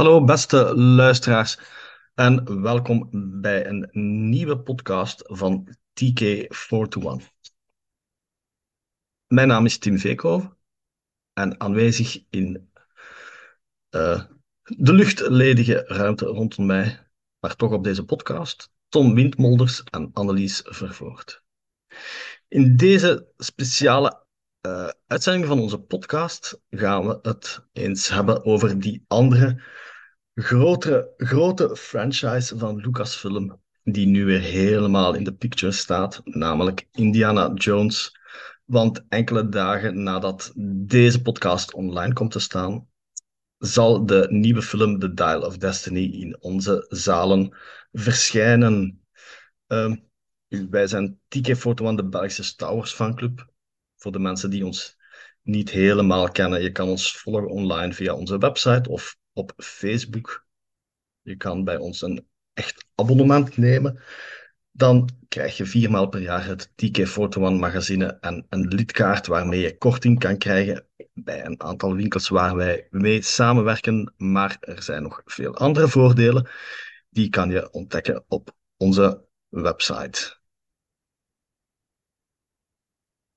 Hallo beste luisteraars en welkom bij een nieuwe podcast van TK421. Mijn naam is Tim Veekhoven en aanwezig in uh, de luchtledige ruimte rondom mij, maar toch op deze podcast, Tom Windmolders en Annelies Vervoort. In deze speciale uh, uitzending van onze podcast gaan we het eens hebben over die andere grote, grote franchise van Lucasfilm, die nu weer helemaal in de picture staat, namelijk Indiana Jones. Want enkele dagen nadat deze podcast online komt te staan, zal de nieuwe film The Dial of Destiny in onze zalen verschijnen. Uh, wij zijn TK Foto van de Belgische Star Wars fanclub. Voor de mensen die ons niet helemaal kennen, je kan ons volgen online via onze website of op Facebook. Je kan bij ons een echt abonnement nemen. Dan krijg je viermaal per jaar het TK Photo One magazine en een lidkaart waarmee je korting kan krijgen bij een aantal winkels waar wij mee samenwerken. Maar er zijn nog veel andere voordelen. Die kan je ontdekken op onze website.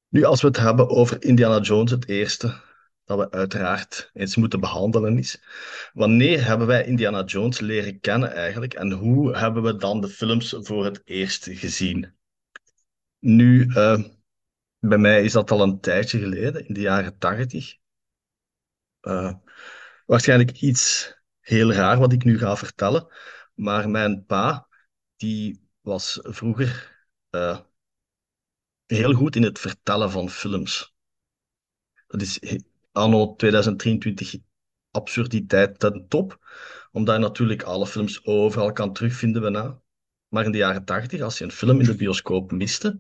Nu, als we het hebben over Indiana Jones, het eerste dat we uiteraard eens moeten behandelen is. Wanneer hebben wij Indiana Jones leren kennen eigenlijk en hoe hebben we dan de films voor het eerst gezien? Nu, uh, bij mij is dat al een tijdje geleden, in de jaren tachtig. Uh, waarschijnlijk iets heel raar wat ik nu ga vertellen, maar mijn pa, die was vroeger uh, heel goed in het vertellen van films. Dat is anno 2023 absurditeit ten top. Omdat je natuurlijk alle films overal kan terugvinden bijna. Maar in de jaren 80, als je een film in de bioscoop miste,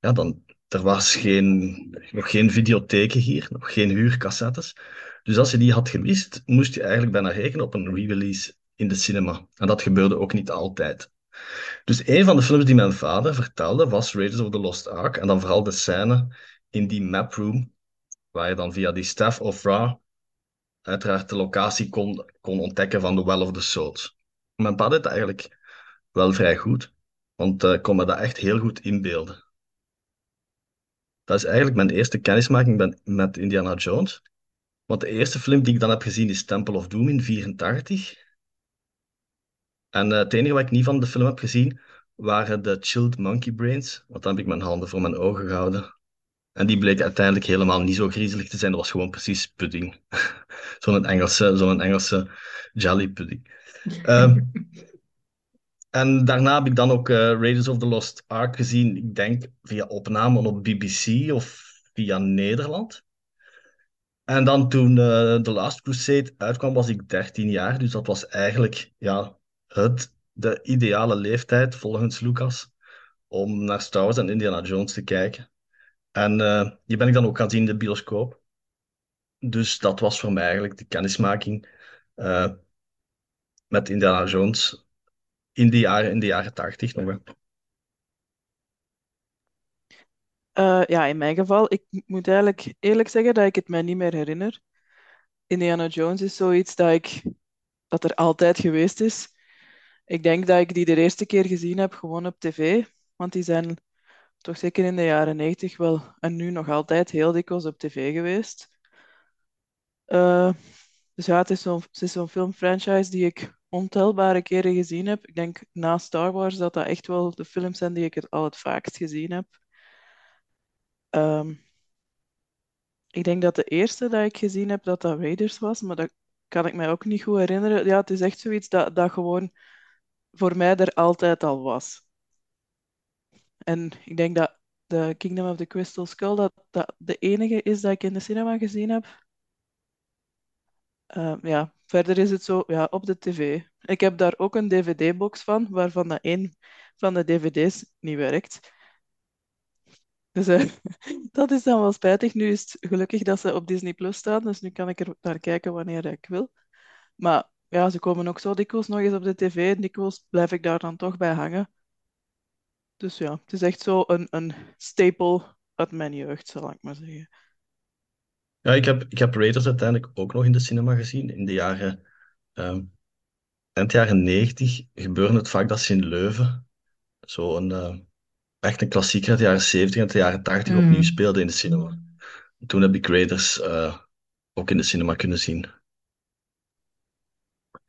ja, dan er was geen, nog geen videotheken hier, nog geen huurcassettes. Dus als je die had gemist, moest je eigenlijk bijna rekenen op een re-release in de cinema. En dat gebeurde ook niet altijd. Dus een van de films die mijn vader vertelde was Raiders of the Lost Ark. En dan vooral de scène in die map room waar je dan via die Staff of Ra uiteraard de locatie kon, kon ontdekken van de Well of the Souls. Mijn pad deed eigenlijk wel vrij goed, want ik uh, kon me dat echt heel goed inbeelden. Dat is eigenlijk mijn eerste kennismaking met Indiana Jones. Want de eerste film die ik dan heb gezien is Temple of Doom in 1984. En uh, het enige wat ik niet van de film heb gezien waren de Chilled Monkey Brains. Want dan heb ik mijn handen voor mijn ogen gehouden. En die bleek uiteindelijk helemaal niet zo griezelig te zijn. Dat was gewoon precies pudding. zo'n Engelse, zo'n Engelse jelly pudding. Ehm, en daarna heb ik dan ook uh, Raiders of the Lost Ark gezien. Ik denk via opname op BBC of via Nederland. En dan toen uh, The Last Crusade uitkwam, was ik 13 jaar. Dus dat was eigenlijk ja, het, de ideale leeftijd, volgens Lucas, om naar Star Wars en Indiana Jones te kijken. En uh, die ben ik dan ook gaan zien in de bioscoop. Dus dat was voor mij eigenlijk de kennismaking uh, met Indiana Jones in de jaren, in de jaren 80 nog wel. Uh, ja, in mijn geval, ik moet eigenlijk eerlijk zeggen dat ik het mij niet meer herinner. Indiana Jones is zoiets dat, ik, dat er altijd geweest is. Ik denk dat ik die de eerste keer gezien heb gewoon op tv, want die zijn toch zeker in de jaren 90 wel en nu nog altijd heel dikwijls op tv geweest. Uh, dus ja, het is zo'n zo filmfranchise die ik ontelbare keren gezien heb. Ik denk na Star Wars dat dat echt wel de films zijn die ik het al het vaakst gezien heb. Um, ik denk dat de eerste dat ik gezien heb, dat dat Raiders was, maar dat kan ik mij ook niet goed herinneren. Ja, het is echt zoiets dat, dat gewoon voor mij er altijd al was. En ik denk dat The Kingdom of the Crystal Skull dat, dat de enige is dat ik in de cinema gezien heb. Uh, ja, verder is het zo, ja, op de tv. Ik heb daar ook een dvd-box van, waarvan dat één van de dvd's niet werkt. Dus uh, dat is dan wel spijtig. Nu is het gelukkig dat ze op Disney Plus staan, dus nu kan ik er naar kijken wanneer ik wil. Maar ja, ze komen ook zo dikwijls nog eens op de tv en dikwijls blijf ik daar dan toch bij hangen. Dus ja, het is echt zo een, een staple uit mijn jeugd, zal ik maar zeggen. Ja, ik heb, ik heb Raiders uiteindelijk ook nog in de cinema gezien, in de jaren Ehm eind jaren 90 gebeurde het vaak dat ze in Leuven zo'n eh, echt een klassieker uit de jaren 70 en de jaren 80 opnieuw Mm. speelde in de cinema. Toen heb ik Raiders eh, ook in de cinema kunnen zien.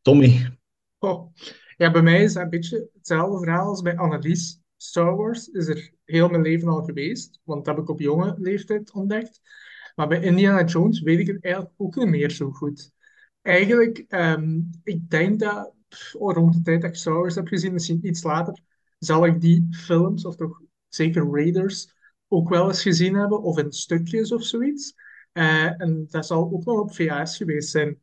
Tommy, Oh. Ja, bij mij is dat een beetje hetzelfde verhaal als bij Annelies. Star Wars is er heel mijn leven al geweest, want dat heb ik op jonge leeftijd ontdekt. Maar bij Indiana Jones weet ik het eigenlijk ook niet meer zo goed. Eigenlijk, ehm, ik denk dat oh, rond de tijd dat ik Star Wars heb gezien, misschien iets later, zal ik die films, of toch zeker Raiders, ook wel eens gezien hebben, of in stukjes of zoiets. Eh, en dat zal ook nog op VHS geweest zijn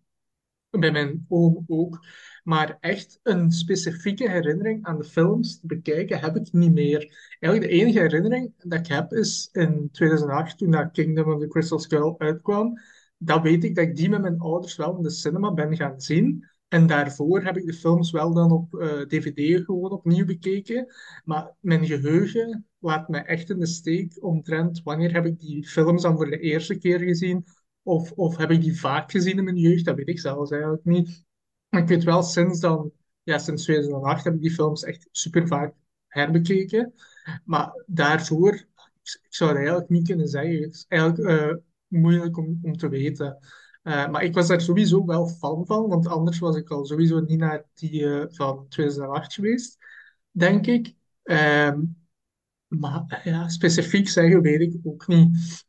bij mijn oom ook. Maar echt een specifieke herinnering aan de films te bekijken heb ik niet meer. Eigenlijk de enige herinnering dat ik heb is in 2008, toen dat Kingdom of the Crystal Skull uitkwam. Dat weet ik dat ik die met mijn ouders wel in de cinema ben gaan zien. En daarvoor heb ik de films wel dan op eh, DVD gewoon opnieuw bekeken. Maar mijn geheugen laat me echt in de steek omtrent wanneer heb ik die films dan voor de eerste keer gezien of, of heb ik die vaak gezien in mijn jeugd? Dat weet ik zelfs eigenlijk niet. Ik weet wel, sinds dan, ja, sinds 2008 heb ik die films echt super vaak herbekeken. Maar daarvoor, ik, ik zou het eigenlijk niet kunnen zeggen. Het is eigenlijk eh, moeilijk om, om te weten. Eh, maar ik was daar sowieso wel fan van, want anders was ik al sowieso niet naar die eh, van 2008 geweest, denk ik. Ehm, maar ja, specifiek zeggen weet ik ook niet.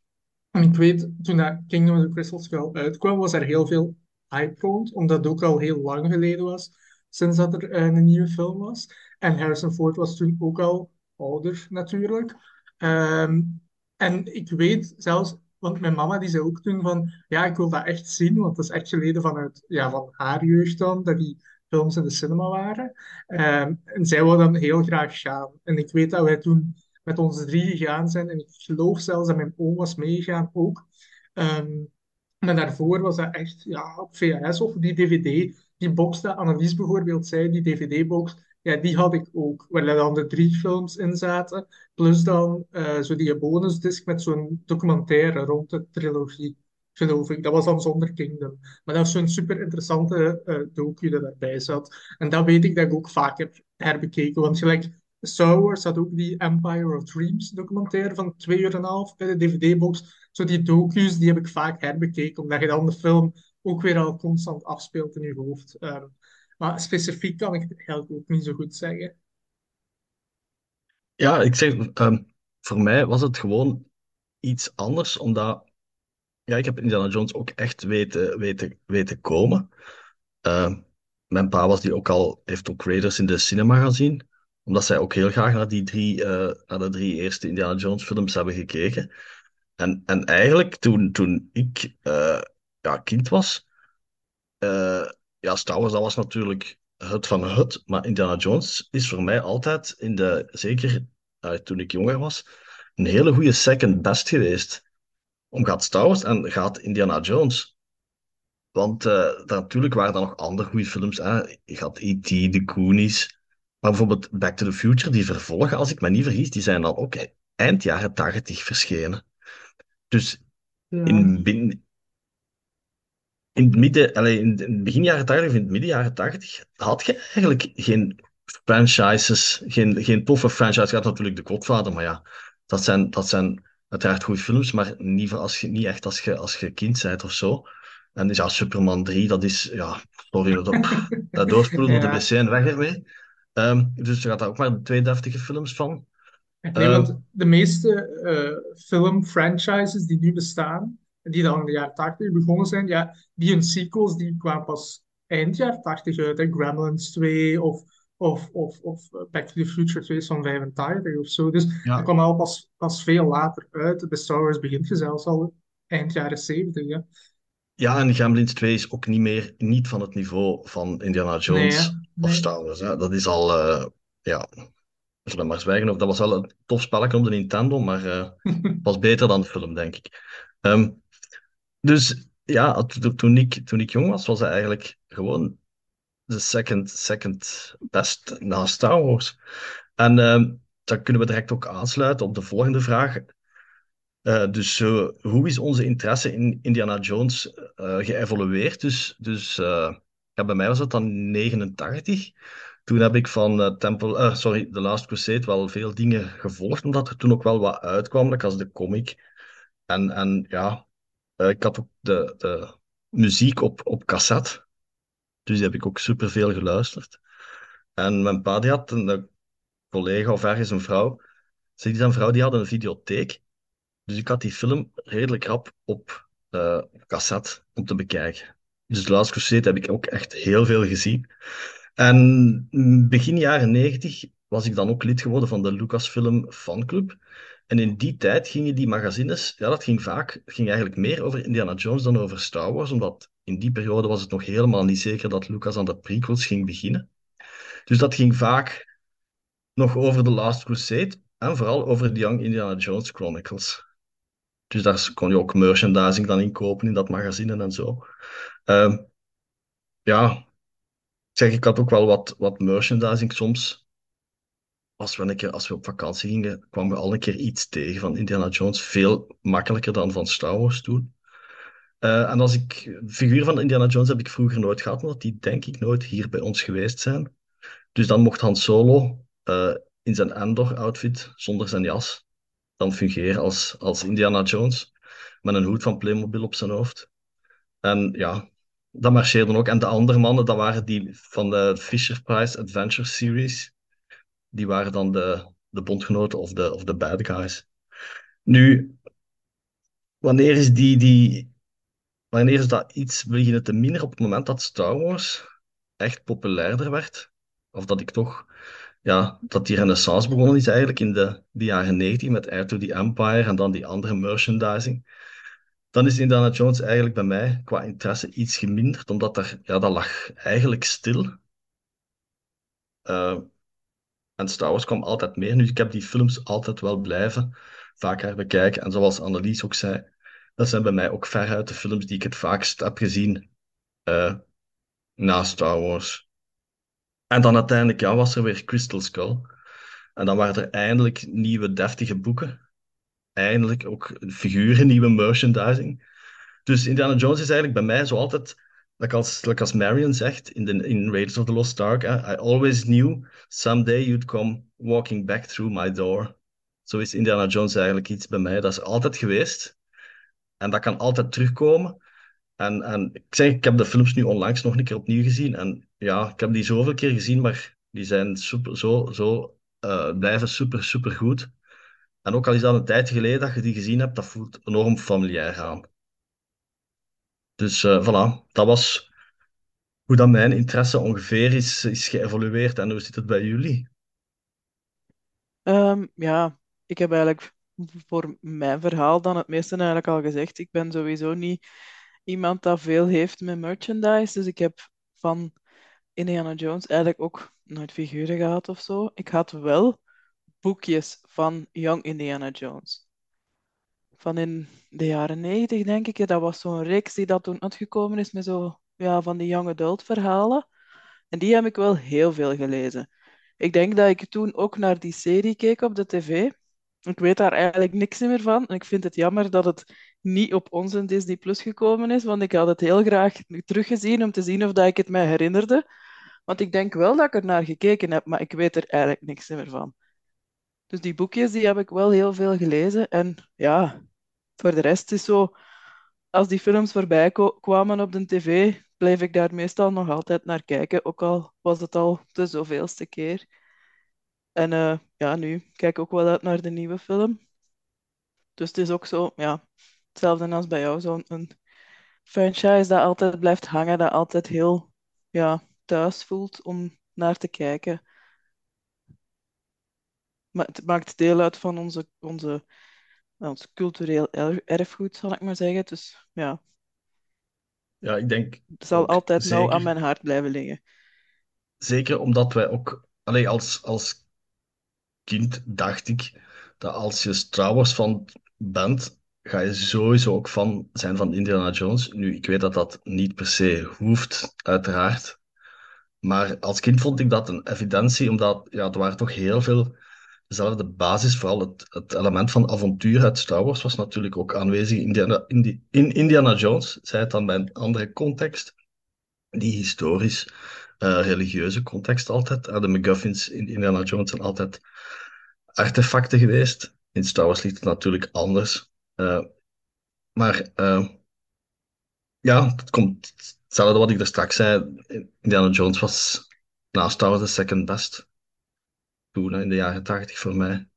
Ik weet, toen dat Kingdom of the Crystal Skull uitkwam, was er heel veel hype rond, omdat het ook al heel lang geleden was sinds dat er eh, een nieuwe film was. En Harrison Ford was toen ook al ouder, natuurlijk. Ehm, en ik weet zelfs, want mijn mama die zei ook toen van, ja, ik wil dat echt zien, want dat is echt geleden vanuit, ja, van haar jeugd dan, dat die films in de cinema waren. Ehm, en zij wou dan heel graag gaan. En ik weet dat wij toen met onze drie gegaan zijn. En ik geloof zelfs dat mijn oom was meegegaan ook. Ehm, maar daarvoor was dat echt ja, op VHS of die DVD. Die box dat Annelies bijvoorbeeld zei, die DVD-box, ja, die had ik ook. Waar dan de drie films in zaten. Plus dan uh, zo die bonusdisc met zo'n documentaire rond de trilogie, geloof ik. Dat was dan zonder Kingdom. Maar dat was zo'n super interessante uh, docu dat daarbij zat. En dat weet ik dat ik ook vaak heb herbekeken. Want gelijk Star Wars had ook die Empire of Dreams documentaire van twee uur en een half bij de DVD-box. Zo die docu's, die heb ik vaak herbekeken, omdat je dan de film ook weer al constant afspeelt in je hoofd. Um, maar specifiek kan ik het eigenlijk ook niet zo goed zeggen. Ja, ik zeg, um, voor mij was het gewoon iets anders, omdat ja, ik heb Indiana Jones ook echt weten, weten, weten komen. Uh, mijn pa was die ook al, heeft ook Raiders in de cinema gezien omdat zij ook heel graag naar die drie, uh, naar de drie eerste Indiana Jones films hebben gekeken. En, en eigenlijk toen, toen ik uh, ja, kind was, uh, ja, Star Wars dat was natuurlijk het van het, maar Indiana Jones is voor mij altijd, in de, zeker toen ik jonger was, een hele goede second best geweest. Om gaat Star Wars en gaat Indiana Jones. Want natuurlijk waren er nog andere goede films. Hè? Je had E.T., The Goonies. Maar bijvoorbeeld Back to the Future, die vervolgen, als ik me niet vergis, die zijn dan ook eind jaren 80 verschenen. Dus Ja. in, bin- in, het midden, allee, in het begin jaren 80 of in het midden jaren 80 had je eigenlijk geen franchises, geen, geen toffe franchise. Je had natuurlijk de Godfather, maar ja, dat zijn, dat zijn uiteraard goede films, maar niet, voor als je, niet echt als je, als je kind bent of zo. En ja, Superman 3, dat is, ja, sorry, dat, dat doorspoelen op de wc en weg ermee. Ehm, dus er gaat daar ook maar twee deftige films van. Nee, Eh, want de meeste eh, filmfranchises die nu bestaan, die dan in de jaren 80 begonnen zijn, ja, die hun sequels die kwamen pas eind jaren 80 uit. Hè. Gremlins 2 of, of, of, of Back to the Future 2 is van 85 of zo. Dus Ja. dat kwam al pas, pas veel later uit. Bij Star Wars begint je zelfs al eind jaren 70. Hè. Ja, en Gremlins 2 is ook niet meer niet van het niveau van Indiana Jones Nee, of. Star Wars. Hè. Dat is al, eh, ja, we zullen maar zwijgen. Of dat was wel een tof spelletje op de Nintendo, maar eh was beter dan de film, denk ik. Ehm, dus ja, to- toen ik, toen ik jong was, was het eigenlijk gewoon de second, second best na Star Wars. En ehm, dan kunnen we direct ook aansluiten op de volgende vraag. Eh, dus hoe is onze interesse in Indiana Jones geëvolueerd? Dus, dus ja, bij mij was het dan 89. Toen heb ik van uh, Temple, uh, sorry, The Last Crusade wel veel dingen gevolgd, omdat er toen ook wel wat uitkwam, like als de comic. En, en ja, uh, ik had ook de, de muziek op, op cassette. Dus die heb ik ook superveel geluisterd. En mijn pa had een collega of ergens een vrouw. Zeg, die vrouw die had een videotheek. Dus ik had die film redelijk rap op cassette om te bekijken. Dus The Last Crusade heb ik ook echt heel veel gezien. En begin jaren negentig was ik dan ook lid geworden van de Lucasfilm fanclub. En in die tijd gingen die magazines, ja, dat ging vaak, ging eigenlijk meer over Indiana Jones dan over Star Wars, omdat in die periode was het nog helemaal niet zeker dat Lucas aan de prequels ging beginnen. Dus dat ging vaak nog over The Last Crusade en vooral over de Young Indiana Jones Chronicles. Dus daar kon je ook merchandising dan in kopen in dat magazine en zo. Uh, ja, zeg, ik had ook wel wat, wat merchandising soms. Als we, een keer, als we op vakantie gingen, kwamen we al een keer iets tegen van Indiana Jones. Veel makkelijker dan van Star Wars toen. Uh, en als ik, figuur van Indiana Jones heb ik vroeger nooit gehad, omdat die denk ik nooit hier bij ons geweest zijn. Dus dan mocht Han Solo uh, in zijn Endor-outfit, zonder zijn jas, dan fungeren als, als Indiana Jones, met een hoed van Playmobil op zijn hoofd. En ja, dat marcheerde ook. En de andere mannen, dat waren die van de Fisher Price Adventure Series. Die waren dan de, de bondgenoten of de, of de bad guys. Nu, wanneer is die, die, wanneer is dat iets beginnen te minder op het moment dat Star Wars echt populairder werd? Of dat ik toch, ja, dat die renaissance begonnen is eigenlijk in de, de jaren 90 met Air to the Empire en dan die andere merchandising dan is Indiana Jones eigenlijk bij mij qua interesse iets geminderd, omdat daar, ja, dat lag eigenlijk stil. Uh, en Star Wars kwam altijd meer. Nu, ik heb die films altijd wel blijven vaker bekijken. En zoals Annelies ook zei, dat zijn bij mij ook veruit de films die ik het vaakst heb gezien uh, na Star Wars. En dan uiteindelijk ja, was er weer Crystal Skull. En dan waren er eindelijk nieuwe deftige boeken eindelijk ook figuren, nieuwe merchandising. Dus Indiana Jones is eigenlijk bij mij zo altijd, like als, als Marion zegt in, de, in Raiders of the Lost Ark, I always knew someday you'd come walking back through my door. Zo is Indiana Jones eigenlijk iets bij mij. Dat is altijd geweest. En dat kan altijd terugkomen. En, en ik zeg, ik heb de films nu onlangs nog een keer opnieuw gezien. En ja, ik heb die zoveel keer gezien, maar die zijn super, zo, zo uh, blijven super, super goed. En ook al is dat een tijd geleden dat je die gezien hebt, dat voelt enorm familiair aan. Dus uh, voilà, dat was hoe dat mijn interesse ongeveer is, is geëvolueerd. En hoe zit het bij jullie? Um, ja, ik heb eigenlijk voor mijn verhaal dan het meeste eigenlijk al gezegd. Ik ben sowieso niet iemand dat veel heeft met merchandise. Dus ik heb van Indiana Jones eigenlijk ook nooit figuren gehad of zo. Ik had wel boekjes van Young Indiana Jones. Van in de jaren negentig, denk ik. Dat was zo'n reeks die dat toen uitgekomen is met zo ja, van die young adult verhalen. En die heb ik wel heel veel gelezen. Ik denk dat ik toen ook naar die serie keek op de tv. Ik weet daar eigenlijk niks meer van. En ik vind het jammer dat het niet op onze Disney Plus gekomen is, want ik had het heel graag teruggezien om te zien of dat ik het mij herinnerde. Want ik denk wel dat ik er naar gekeken heb, maar ik weet er eigenlijk niks meer van. Dus die boekjes die heb ik wel heel veel gelezen. En ja, voor de rest is zo, als die films voorbij kwamen op de tv, bleef ik daar meestal nog altijd naar kijken. Ook al was het al de zoveelste keer. En uh, ja, nu kijk ik ook wel uit naar de nieuwe film. Dus het is ook zo, ja, hetzelfde als bij jou, zo'n franchise dat altijd blijft hangen, dat altijd heel ja, thuis voelt om naar te kijken. Maar het maakt deel uit van onze, onze, ons cultureel erfgoed, zal ik maar zeggen. Dus ja, Ja, ik denk het zal altijd nauw aan zeker, mijn hart blijven liggen. zeker omdat wij ook, allee, als, als kind dacht ik dat als je Wars fan bent, ga je sowieso ook fan zijn van Indiana Jones. Nu, ik weet dat dat niet per se hoeft, uiteraard. Maar als kind vond ik dat een evidentie, omdat ja, er waren toch heel veel dezelfde basis. Vooral het, het element van avontuur uit Star Wars was natuurlijk ook aanwezig in Indiana, Jones. Zij het dan bij een andere context. die historisch eh, religieuze context altijd. Eh, de MacGuffins in Indiana Jones zijn altijd artefacten geweest. In Star Wars ligt het natuurlijk anders. Eh, maar eh, ja, het komt hetzelfde wat ik daar straks zei. Indiana Jones was na Star Wars de second best in de jaren 80 voor mij.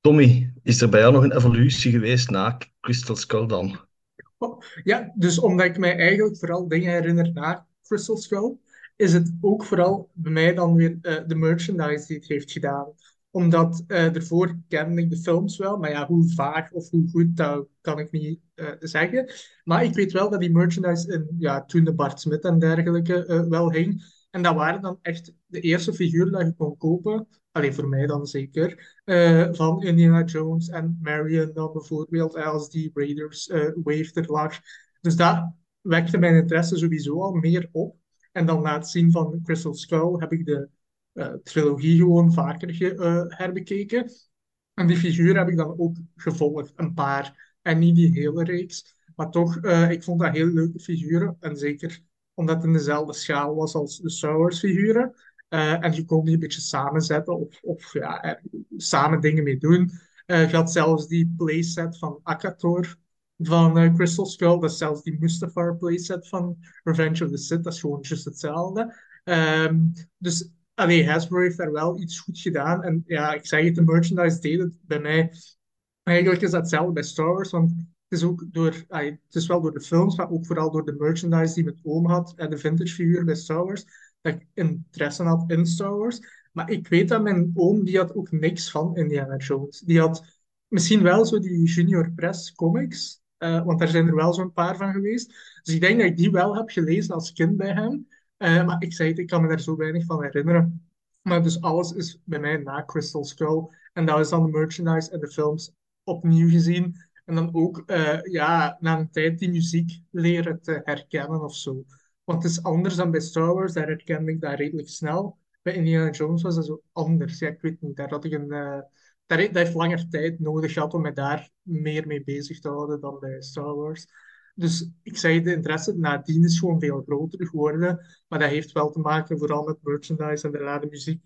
Tommy, is er bij jou nog een evolutie geweest na Crystal Skull dan? Oh, Ja, dus omdat ik mij eigenlijk vooral dingen herinner na Crystal Skull, is het ook vooral bij mij dan weer eh, de merchandise die het heeft gedaan. Omdat eh ervoor kende ik de films wel, maar ja, hoe vaak of hoe goed, dat kan ik niet eh, zeggen. Maar ik weet wel dat die merchandise in, ja, toen de Bart Smit en dergelijke wel hing. En dat waren dan echt de eerste figuren dat je kon kopen. Alleen voor mij dan zeker. eh, van Indiana Jones en Marion dan bijvoorbeeld, als die Raiders eh, wave er lag. Dus dat wekte mijn interesse sowieso al meer op. En dan na het zien van Crystal Skull heb ik de eh, trilogie gewoon vaker herbekeken. En die figuur heb ik dan ook gevolgd, een paar. En niet die hele reeks. Maar toch, ik vond dat heel leuke figuren. En zeker omdat het in dezelfde schaal was als de Star Wars figuren. Eh, en je kon die een beetje samenzetten of, of ja, er samen dingen mee doen. Eh, je had zelfs die playset van Akator van eh, Crystal Skull. Dat is zelfs die Mustafar playset van Revenge of the Sith. Dat is gewoon hetzelfde. Ehm, dus allee, Hasbro heeft daar wel iets goed gedaan. En ja, ik zeg het, de merchandise deed het bij mij. Eigenlijk is dat hetzelfde bij Star Wars, want het is ook door, het is wel door de films, maar ook vooral door de merchandise die mijn oom had en de vintage figuur bij Star dat ik interesse had in Star. Maar ik weet dat mijn oom, die had ook niks van Indiana Jones. Die had misschien wel zo die Junior Press comics, eh, want daar zijn er wel zo'n paar van geweest. Dus ik denk dat ik die wel heb gelezen als kind bij hem. Eh, maar ik zei het, ik kan me daar zo weinig van herinneren. Maar dus alles is bij mij na Crystal Skull. En dat is dan de merchandise en de films opnieuw gezien. En dan ook eh, ja, na een tijd die muziek leren te herkennen of zo. Want het is anders dan bij Star Wars, daar herkende ik dat redelijk snel. Bij Indiana Jones was dat zo anders. Ja, ik weet niet, daar had ik een... eh, daar, dat heeft langer tijd nodig gehad om me daar meer mee bezig te houden dan bij Star Wars. Dus ik zei, de interesse nadien is gewoon veel groter geworden. Maar dat heeft wel te maken vooral met merchandise en de muziek.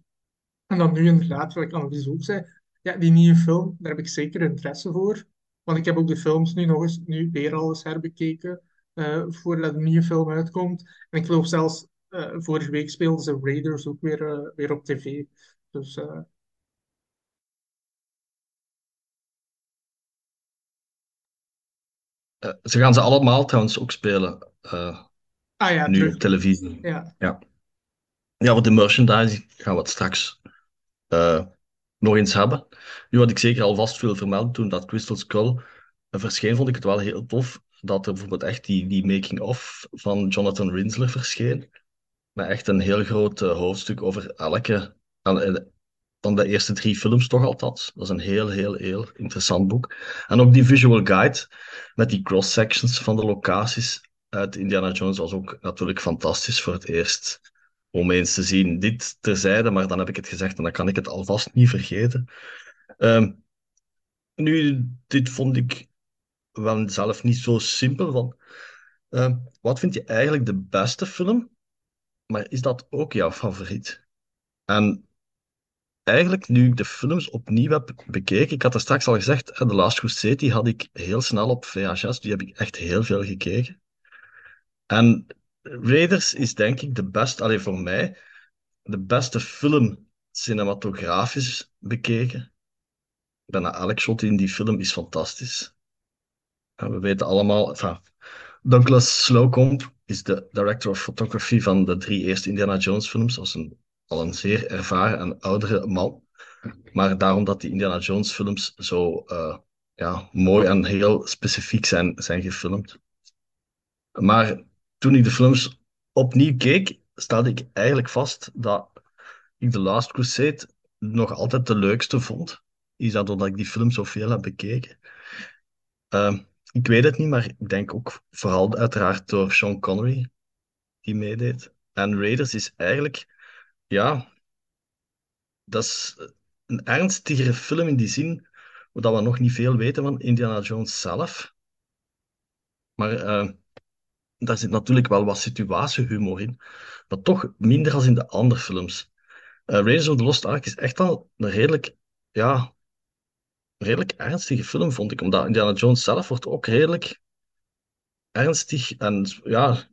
En dan nu inderdaad, wat ik Annelies ook zei, ja, die nieuwe film, daar heb ik zeker interesse voor. Want ik heb ook de films nu nog eens, nu weer al eens herbekeken, eh, voordat de nieuwe film uitkomt. En ik geloof zelfs, eh, vorige week speelden ze Raiders ook weer, eh, weer op tv. Dus, ze gaan ze allemaal trouwens ook spelen, ah ja, nu terug. op televisie. Ja. Ja. Ja, wat de merchandise gaan we het straks nog eens hebben. Nu, wat ik zeker alvast wil vermelden, toen dat Crystal Skull eh, verscheen, vond ik het wel heel tof dat er bijvoorbeeld echt die, die making-of van Jonathan Rinsler verscheen. Met echt een heel groot eh, hoofdstuk over elke, eh, van de eerste drie films toch althans. Dat is een heel, heel, heel interessant boek. En ook die visual guide met die cross-sections van de locaties uit Indiana Jones was ook natuurlijk fantastisch voor het eerst om eens te zien. Dit terzijde, maar dan heb ik het gezegd en dan kan ik het alvast niet vergeten. Ehm, nu, dit vond ik wel zelf niet zo simpel. Van, ehm, wat vind je eigenlijk de beste film? Maar is dat ook jouw favoriet? En eigenlijk, nu ik de films opnieuw heb bekeken, ik had er straks al gezegd, The Last Crusade, die had ik heel snel op VHS, die heb ik echt heel veel gekeken. En Raiders is denk ik de beste, alleen voor mij, de beste film cinematografisch bekeken. Bijna elk shot in die film is fantastisch. En we weten allemaal, Douglas Slocumb is de director of photography van de drie eerste Indiana Jones films. Dat was een, al een zeer ervaren en oudere man. Maar daarom dat die Indiana Jones films zo eh, ja, mooi en heel specifiek zijn, zijn gefilmd. Maar toen ik de films opnieuw keek, stelde ik eigenlijk vast dat ik The Last Crusade nog altijd de leukste vond. Is dat doordat ik die film zoveel heb bekeken? Ehm, ik weet het niet, maar ik denk ook vooral uiteraard door Sean Connery die meedeed. En Raiders is eigenlijk, ja, dat is een ernstigere film in die zin, dat we nog niet veel weten van Indiana Jones zelf. Maar eh, daar zit natuurlijk wel wat situatiehumor in, maar toch minder als in de andere films. Uh, Raiders of the Lost Ark is echt al een redelijk, ja, redelijk ernstige film, vond ik. Omdat Indiana Jones zelf wordt ook redelijk ernstig en ja,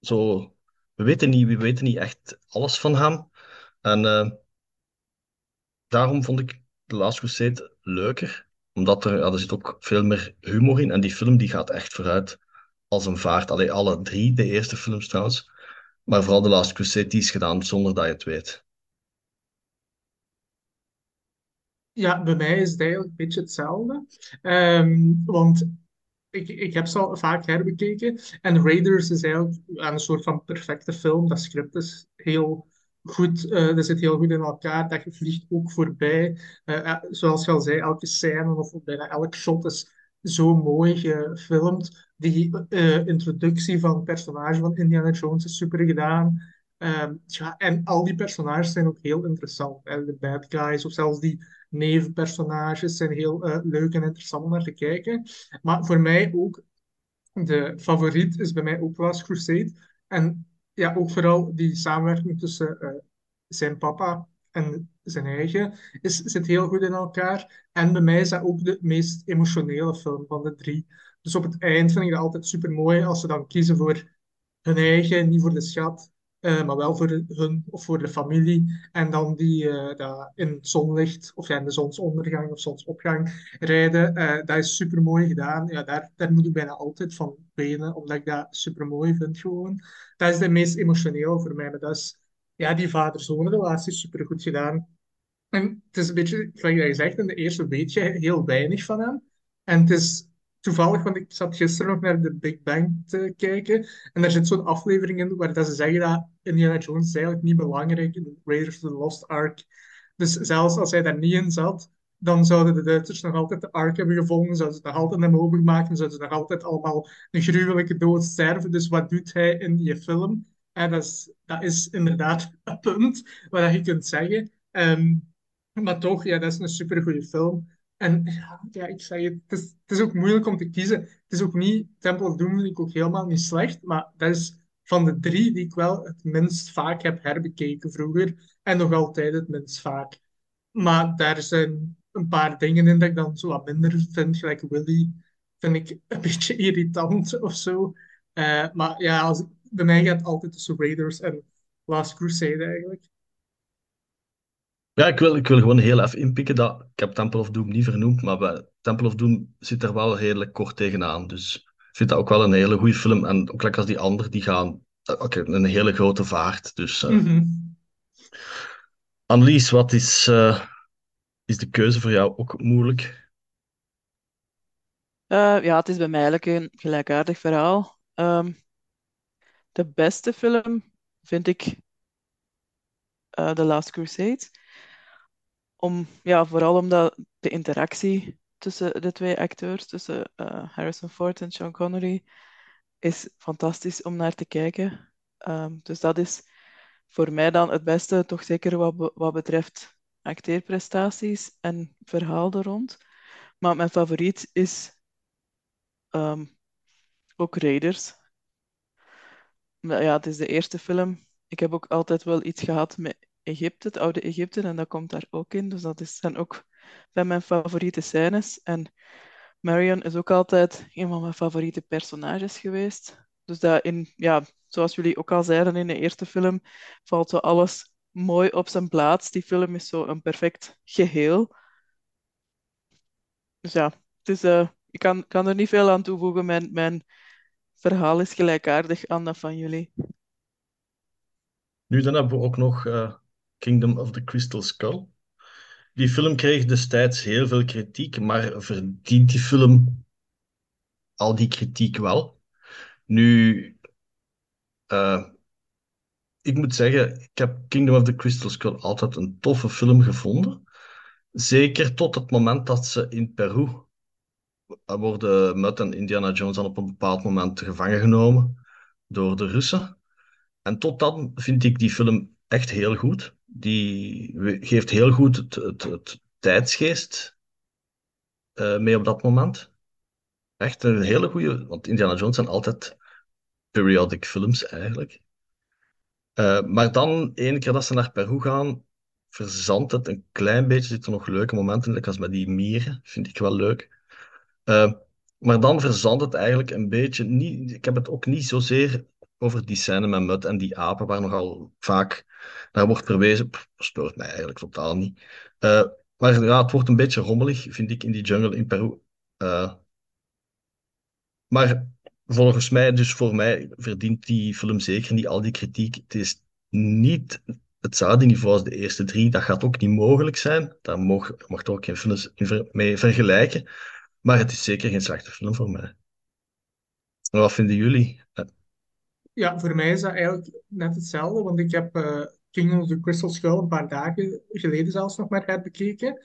zo. We weten niet, we weten niet echt alles van hem. En uh, daarom vond ik The Last Crusade leuker. Omdat er, ja, er zit ook veel meer humor in. En die film die gaat echt vooruit als een vaart. Alleen alle drie, de eerste films trouwens. Maar vooral The Last Crusade, die is gedaan zonder dat je het weet. Ja, bij mij is het eigenlijk een beetje hetzelfde. Um, want ik, ik heb ze al vaak herbekeken. En Raiders is eigenlijk een soort van perfecte film. Dat script is heel goed, uh, dat zit heel goed in elkaar. Dat je vliegt ook voorbij. Uh, zoals je al zei, elke scène of bijna elk shot is zo mooi gefilmd. Die uh, introductie van het personage van Indiana Jones is super gedaan. Ehm, en al die personages zijn ook heel interessant. Hè? De bad guys of zelfs die nevenpersonages zijn heel uh, leuk en interessant om naar te kijken. Maar voor mij ook, de favoriet is bij mij ook Last Crusade. En ja, ook vooral die samenwerking tussen uh, zijn papa en zijn eigen is, zit heel goed in elkaar. En bij mij is dat ook de meest emotionele film van de drie. Dus op het eind vind ik dat altijd super mooi als ze dan kiezen voor hun eigen, niet voor de schat. Uh, maar wel voor hun of voor de familie. En dan die uh, in zonlicht, of ja, in de zonsondergang of zonsopgang rijden. Uh, dat is super mooi gedaan. Ja, daar, moet ik bijna altijd van wenen, omdat ik dat super mooi vind gewoon. Dat is de meest emotioneel voor mij. Maar dat is, ja, die vader-zoon relatie is super goed gedaan. En het is een beetje, zoals je zegt, in de eerste weet je heel weinig van hem. En het is toevallig, want ik zat gisteren nog naar de Big Bang te kijken. En daar zit zo'n aflevering in waar dat ze zeggen dat Indiana Jones is eigenlijk niet belangrijk in Raiders of the Lost Ark. Dus zelfs als hij daar niet in zat, dan zouden de Duitsers nog altijd de Ark hebben gevonden. Zouden ze nog altijd hem overmaken. Zouden ze nog altijd allemaal een gruwelijke dood sterven. Dus wat doet hij in die film? En dat is, dat is inderdaad een punt waar je kunt zeggen. Um, maar toch, ja, dat is een supergoeie film. En ja, ik zeg het, het is, ook moeilijk om te kiezen. Het is ook niet, Temple of Doom vind ik ook helemaal niet slecht, maar dat is van de drie die ik wel het minst vaak heb herbekeken vroeger. En nog altijd het minst vaak. Maar daar zijn een paar dingen in dat ik dan zo wat minder vind. Gelijk Willy vind ik een beetje irritant of zo. Uh, maar ja, bij mij gaat altijd tussen Raiders en Last Crusade eigenlijk. Ja, ik wil, ik wil gewoon heel even inpikken dat ik heb Temple of Doom niet vernoemd, maar bij Temple of Doom zit er wel redelijk kort tegenaan. Dus ik vind dat ook wel een hele goede film. En ook lekker als die anderen, die gaan eh, oké, een hele grote vaart. Dus, uh... mm Annelies, wat is, uh, is de keuze voor jou ook moeilijk? Uh, ja, het is bij mij eigenlijk een gelijkaardig verhaal. Um, de beste film vind ik uh, The Last Crusade om, ja, vooral omdat de interactie tussen de twee acteurs, tussen uh, Harrison Ford en Sean Connery, is fantastisch om naar te kijken. Um, dus dat is voor mij dan het beste, toch zeker wat, wat betreft acteerprestaties en verhaal er rond. Maar mijn favoriet is um, ook Raiders. Ja, het is de eerste film. Ik heb ook altijd wel iets gehad met Het oude Egypte, en dat komt daar ook in. Dus dat is, zijn ook bij mijn favoriete scènes. En Marion is ook altijd een van mijn favoriete personages geweest. Dus dat in, ja, zoals jullie ook al zeiden in de eerste film, valt zo alles mooi op zijn plaats. Die film is zo een perfect geheel. Dus ja, uh, ik kan, kan er niet veel aan toevoegen. Mijn, mijn verhaal is gelijkaardig aan dat van jullie. Nu, dan hebben we ook nog uh, Kingdom of the Crystal Skull. Die film kreeg destijds heel veel kritiek, maar verdient die film al die kritiek wel? Nu, uh, ik moet zeggen, ik heb Kingdom of the Crystal Skull altijd een toffe film gevonden. Zeker tot het moment dat ze in Peru worden Mutt en Indiana Jones dan op een bepaald moment gevangen genomen door de Russen. En tot dan vind ik die film echt heel goed. Die geeft heel goed het, het, het tijdsgeest uh, mee op dat moment. Echt een hele goede, want Indiana Jones zijn altijd periodic films eigenlijk. Eh, maar dan, ene keer dat ze naar Peru gaan, verzandt het een klein beetje. Er zitten nog leuke momenten, like als met die mieren, vind ik wel leuk. Uh, maar dan verzandt het eigenlijk een beetje. Niet, ik heb het ook niet zozeer over die scène met Mut en die apen, waar nogal vaak naar wordt verwezen. Pff, stoort mij eigenlijk totaal niet. Uh, maar ja, het wordt een beetje rommelig, vind ik, in die jungle in Peru. Uh, maar volgens mij, dus voor mij, verdient die film zeker niet al die kritiek. Het is niet hetzelfde niveau als de eerste drie. Dat gaat ook niet mogelijk zijn. Daar mag, mag ook geen films mee vergelijken. Maar het is zeker geen slechte film voor mij. Wat vinden jullie? Ja, voor mij is dat eigenlijk net hetzelfde, want ik heb uh, King of the Crystal Skull een paar dagen geleden zelfs nog maar herbekeken,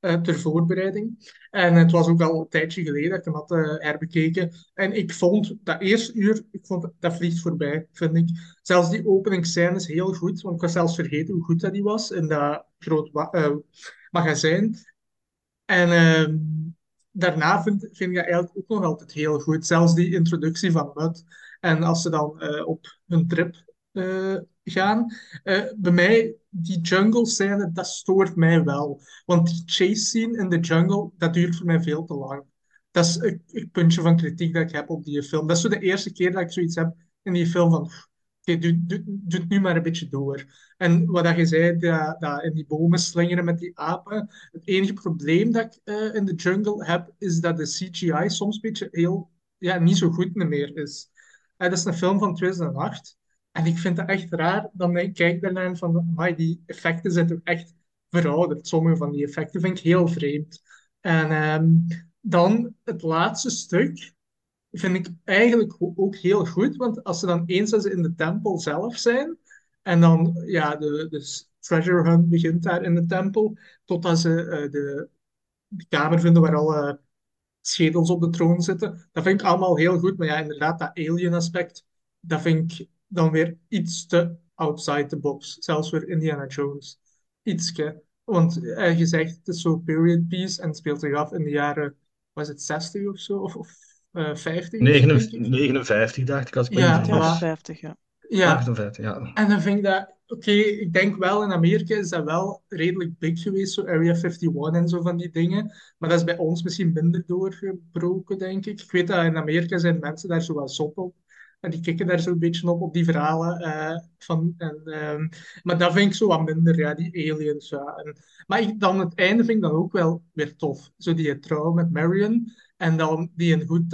uh, ter voorbereiding. En het was ook al een tijdje geleden dat ik hem had uh, herbekeken. En ik vond dat eerste uur, ik vond, dat vliegt voorbij, vind ik. Zelfs die openingsscène is heel goed, want ik was zelfs vergeten hoe goed dat die was in dat groot magazijn. En ehm, daarna vind, vind ik dat eigenlijk ook nog altijd heel goed. Zelfs die introductie van Mud. En als ze dan uh, op hun trip uh, gaan. Uh, bij mij, die jungle scène, dat stoort mij wel. Want die chase scene in de jungle, dat duurt voor mij veel te lang. Dat is een, puntje van kritiek dat ik heb op die film. Dat is zo de eerste keer dat ik zoiets heb in die film van... Oké, doe, het nu maar een beetje door. En wat je zei, dat, dat in die bomen slingeren met die apen. Het enige probleem dat ik in de jungle heb, is dat de CGI soms een beetje heel, ja, niet zo goed meer is. Dat is een film van 2008. En ik vind het echt raar dat ik kijk daarnaar van, die effecten zijn toch echt verouderd. Sommige van die effecten vind ik heel vreemd. En um, dan het laatste stuk vind ik eigenlijk ook heel goed, want als ze dan eens als in de tempel zelf zijn, en dan, ja, de, de treasure hunt begint daar in de tempel, totdat ze de, de, kamer vinden waar alle schedels op de troon zitten. Dat vind ik allemaal heel goed, maar ja, inderdaad, dat alien aspect, dat vind ik dan weer iets te outside the box. Zelfs weer Indiana Jones. Ietske. Want uh, je zegt, het is zo period piece en speelt zich af in de jaren, was het 60 of zo? Of, of uh, 50? 59, 59 dacht ik als ik ja, ja, 50, ja. Ja. 58, ja. En dan vind ik dat, oké, okay, ik denk wel in Amerika is dat wel redelijk big geweest, zo Area 51 en zo van die dingen. Maar dat is bij ons misschien minder doorgebroken, denk ik. Ik weet dat in Amerika zijn mensen daar zo wat zot op. En die kikken daar zo'n beetje op, op die verhalen. Uh, van, en, um, maar dat vind ik zo wat minder, ja, die aliens. Ja. En, maar ik, dan het einde vind ik dan ook wel weer tof. Zo die trouw met Marion. En dan die een goed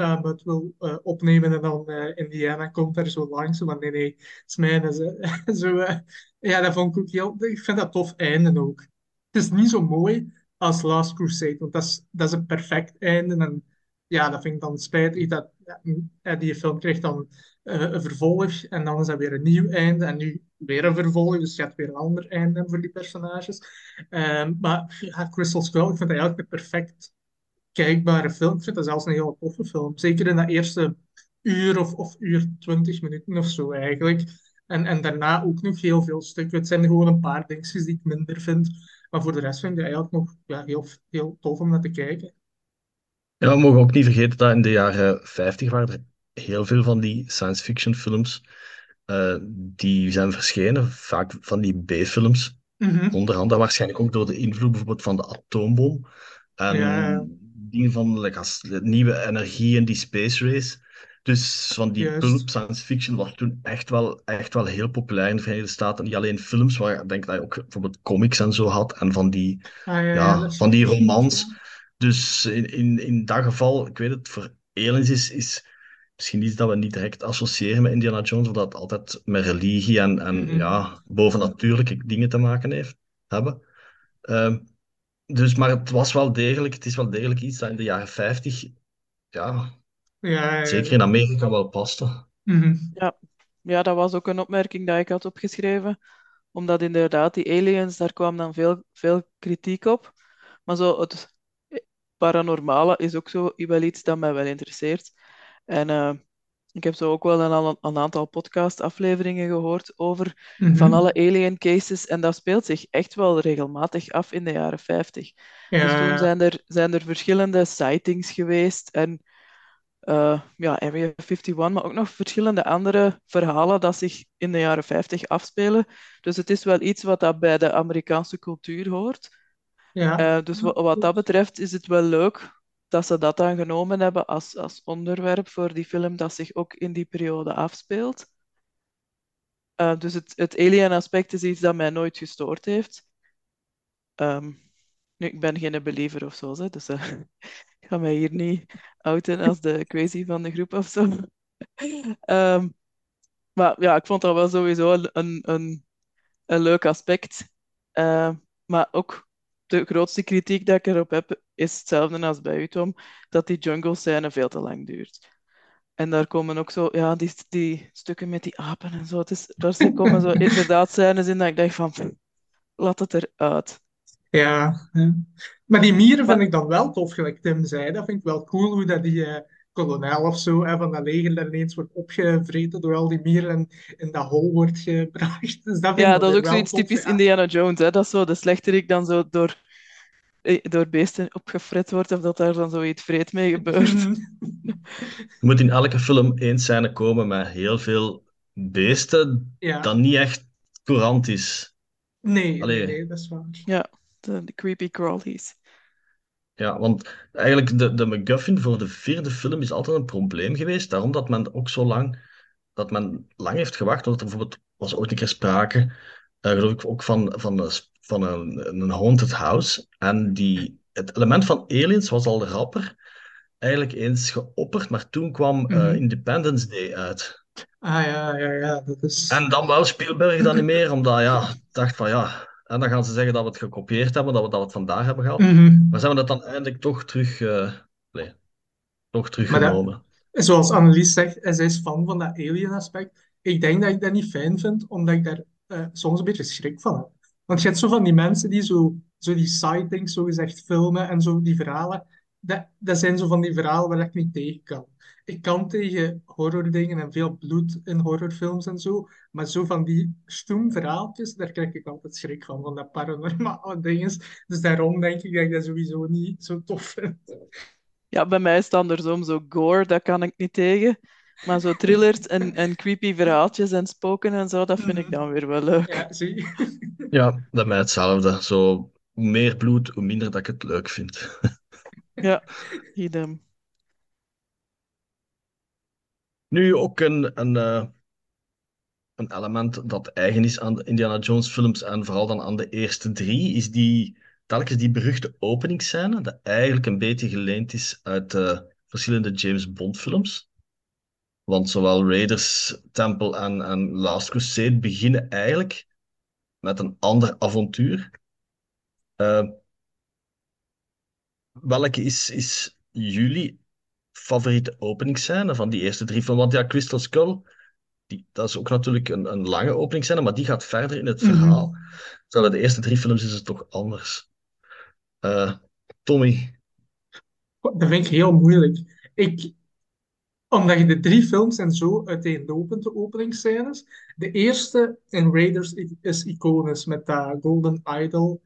wil uh, opnemen en dan uh, Indiana komt daar zo langs. Maar nee, nee, het is zo, ja, dat vond ik ook heel... Ik vind dat tof einde ook. Het is niet zo mooi als Last Crusade, want dat is, dat is een perfect einde. En ja, dat vind ik dan spijtig. Dat, ja, die film krijgt dan een vervolg en dan is dat weer een nieuw einde. En nu weer een vervolg, dus je hebt weer een ander einde voor die personages. Um, maar ja, Crystal Skull, ik vind dat eigenlijk een perfect kijkbare film. Ik vind dat zelfs een hele toffe film. Zeker in dat eerste uur of, of uur twintig minuten of zo eigenlijk. En, en daarna ook nog heel veel stukken. Het zijn gewoon een paar dingetjes die ik minder vind. Maar voor de rest vind ik het eigenlijk nog ja, heel, heel tof om naar te kijken. Ja, we mogen ook niet vergeten dat in de jaren 50 waren er heel veel van die science fiction films uh, die zijn verschenen, vaak van die B-films. Mm -hmm. Waarschijnlijk ook door de invloed bijvoorbeeld van de atoombom. En Ja. dingen van like, als nieuwe energie en die space race. Dus van die Juist. pulp science fiction was toen echt wel, echt wel heel populair in de Verenigde Staten. Niet alleen films, maar ik denk dat je ook bijvoorbeeld comics en zo had. En van die, Ah, ja, van die romans. Dus in, in, in dat geval, ik weet het, voor aliens is, is misschien iets dat we niet direct associëren met Indiana Jones, omdat het altijd met religie en, en Mhm. ja, bovennatuurlijke dingen te maken heeft, hebben. Ehm, dus, maar het was wel degelijk, het is wel degelijk iets dat in de jaren 50, ja, Ja, ja, zeker ja. in Amerika wel paste. Mhm. Ja, dat was ook een opmerking die ik had opgeschreven. Omdat inderdaad, die aliens, daar kwam dan veel, veel kritiek op. Maar zo het paranormale is ook zo wel iets dat mij wel interesseert. En eh, ik heb zo ook wel een, een aantal podcast-afleveringen gehoord over van Mhm. alle alien cases. En dat speelt zich echt wel regelmatig af in de jaren 50. Dus toen zijn er, zijn er verschillende sightings geweest. En eh, ja, Area 51, maar ook nog verschillende andere verhalen dat zich in de jaren 50 afspelen. Dus het is wel iets wat dat bij de Amerikaanse cultuur hoort. Ja, Eh, dus wa- wat dat betreft is het wel leuk dat ze dat dan genomen hebben als, als onderwerp voor die film dat zich ook in die periode afspeelt. Eh, dus het, het alien-aspect is iets dat mij nooit gestoord heeft. Ehm, nu, ik ben geen believer of zo, hè, dus eh, ik ga mij hier niet outen als de crazy van de groep of zo. Ehm, maar ja, ik vond dat wel sowieso een, een, een, een leuk aspect. Eh, maar ook de grootste kritiek dat ik erop heb, is hetzelfde als bij u, Tom, dat die jungle scène veel te lang duurt. En daar komen ook zo, ja, die, die stukken met die apen en zo. Het is, daar komen zo inderdaad scènes in dat ik dacht van, pff, laat het eruit. ja, ja. Maar die mieren vind ik dan wel tof, gelijk Tim zei. Dat vind ik wel cool, hoe dat die eh, kolonel of zo hè, van dat leger daar ineens wordt opgevreten door al die mieren en in dat hol wordt gebracht. Dus dat ja, dat is ook zoiets typisch ja. Indiana Jones, hè. Dat is zo de slechterik dan zo door, eh, door beesten opgefret wordt, of dat daar dan zoiets vreed mee gebeurt. Mhm. Er moet in elke film één scène komen met heel veel beesten, Ja, dat niet echt courant is. nee, nee, dat is waar. Ja, de, de creepy crawlies. Ja, want eigenlijk de, de MacGuffin voor de vierde film is altijd een probleem geweest. Daarom dat men ook zo lang, dat men lang heeft gewacht. Want er bijvoorbeeld was ooit een keer sprake, eh, geloof ik, ook van, van, een, van een, een haunted house. En die, het element van aliens was al rapper eigenlijk eens geopperd, maar toen kwam eh, Mhm. Independence Day uit. Ah ja, ja, ja, dat is. En dan wou Spielberg dat niet meer, omdat ja, dacht van ja, en dan gaan ze zeggen dat we het gekopieerd hebben, dat we dat we het vandaag hebben gehad. Mhm. Maar ze hebben dat dan eindelijk toch terug, eh, nee, toch Maar dat, teruggenomen. zoals Annelies zegt, en zij is fan van dat alien-aspect. Ik denk dat ik dat niet fijn vind, omdat ik daar eh, soms een beetje schrik van heb. Want je hebt zo van die mensen die zo, zo die sightings, zo gezegd, filmen en zo die verhalen. Dat, dat zijn zo van die verhalen waar ik niet tegen kan. Ik kan tegen horrordingen en veel bloed in horrorfilms en zo, maar zo van die stoem verhaaltjes, daar krijg ik altijd schrik van, van dat paranormale dingen. Dus daarom denk ik dat ik dat sowieso niet zo tof vind. Ja, bij mij is het andersom. Zo gore, dat kan ik niet tegen. Maar zo thrillers en, en creepy verhaaltjes en spoken en zo, dat vind ik dan weer wel leuk. Ja, zie. Ja, bij mij hetzelfde. Zo, hoe meer bloed, hoe minder dat ik het leuk vind. Ja, idem. Nu ook een, een, eh, een element dat eigen is aan de Indiana Jones films en vooral dan aan de eerste drie, is die, telkens die beruchte openingsscène, dat eigenlijk een beetje geleend is uit verschillende James Bond films. Want zowel Raiders, Temple en, en Last Crusade beginnen eigenlijk met een ander avontuur. Eh, welke is, is jullie favoriete openingsscène van die eerste drie films? Want ja, Crystal Skull, die, dat is ook natuurlijk een, een lange openingsscène, maar die gaat verder in het Mhm. verhaal. Terwijl de eerste drie films is het toch anders. Eh, Tommy. Dat vind ik heel moeilijk. Ik, omdat je de drie films zijn zo uiteenlopend, de openingsscènes. De eerste in Raiders is iconisch met dat Golden Idol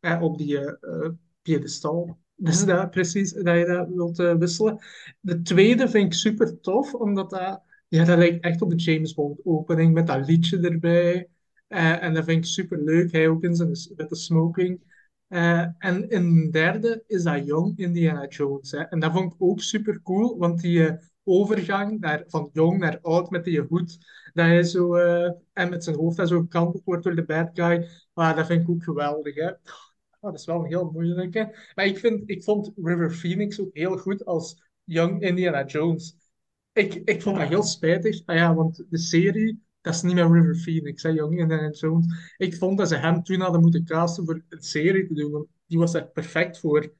eh, op die eh, piedestal. Dus dat precies, dat je dat wilt eh, wisselen. De tweede vind ik super tof, omdat dat, ja, dat lijkt echt op de James Bond opening met dat liedje erbij. Eh, en dat vind ik super leuk. Hij ook in zijn met de smoking. Eh, en in de derde is dat jong Indiana Jones. Hè. En dat vond ik ook super cool, want die overgang naar, van jong naar oud met die hoed, dat hij zo, en met zijn hoofd dat zo gekanteld wordt door de bad guy, ah, dat vind ik ook geweldig. Hè. Oh, dat is wel een heel moeilijke. Maar ik, vind, ik vond River Phoenix ook heel goed als young Indiana Jones. Ik, ik vond dat heel spijtig. Ah ja, want de serie, dat is niet meer River Phoenix, hè, Young Indiana Jones. Ik vond dat ze hem toen hadden moeten casten voor een serie te doen, want die was daar perfect voor.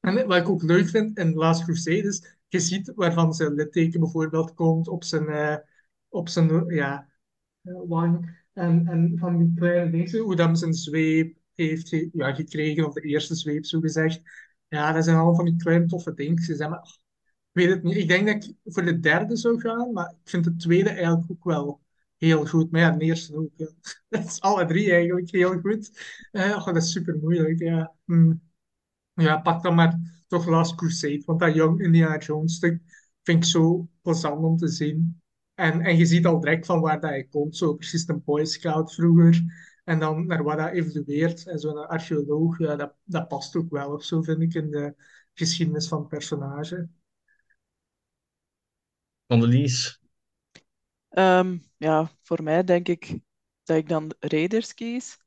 En wat ik ook leuk vind in Last Crusade is, je ziet waarvan zijn litteken bijvoorbeeld komt op zijn, eh, op zijn ja, eh, wang. En, en van die kleine dingen, hoe dat hem zijn zweep heeft ja, gekregen, of de eerste zweep zo gezegd. Ja, dat zijn allemaal van die kleine toffe dingetjes. hè, ik weet het niet. Ik denk dat ik voor de derde zou gaan, maar ik vind de tweede eigenlijk ook wel heel goed. Maar ja, de eerste ook. Dat is alle drie eigenlijk heel goed. Eh, ach, dat is super moeilijk. Ja. Hm. Ja, pak dan maar toch Last Crusade, want dat Young Indiana Jones stuk, vind ik zo plezant om te zien. En, en je ziet al direct van waar dat hij komt, zo precies een Boy Scout vroeger. En dan naar wat dat evolueert. En zo'n archeoloog, ja, dat, dat past ook wel of zo, vind ik, in de geschiedenis van het personage. Annelies, Ehm, ja, voor mij denk ik dat ik dan Raiders kies,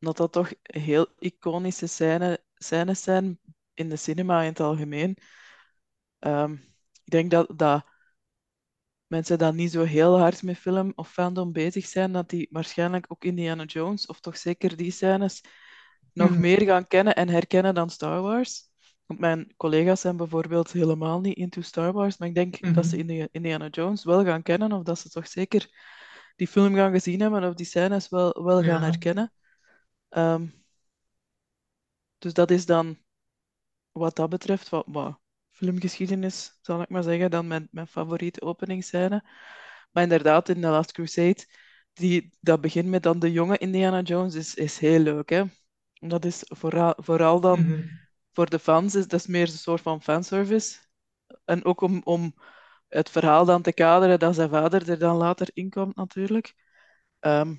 omdat dat toch heel iconische scène, scènes zijn in de cinema in het algemeen. Ehm, ik denk dat, dat mensen die niet zo heel hard met film of fandom bezig zijn, dat die waarschijnlijk ook Indiana Jones, of toch zeker die scènes, nog Mhm. meer gaan kennen en herkennen dan Star Wars. Want mijn collega's zijn bijvoorbeeld helemaal niet into Star Wars, maar ik denk dat ze Mhm. Indi- Indiana Jones wel gaan kennen, of dat ze toch zeker die film gaan gezien hebben, of die scènes wel, wel gaan Ja. herkennen. Ehm, dus dat is dan wat dat betreft, wat, wat filmgeschiedenis, zal ik maar zeggen, dan mijn, mijn favoriete openingsscène. Maar inderdaad, in The Last Crusade, die, dat begint met dan de jonge Indiana Jones, is, is heel leuk, hè. Dat is vooral, vooral dan Mhm. voor de fans, is, dat is meer een soort van fanservice. En ook om, om het verhaal dan te kaderen dat zijn vader er dan later in komt, natuurlijk. Ehm,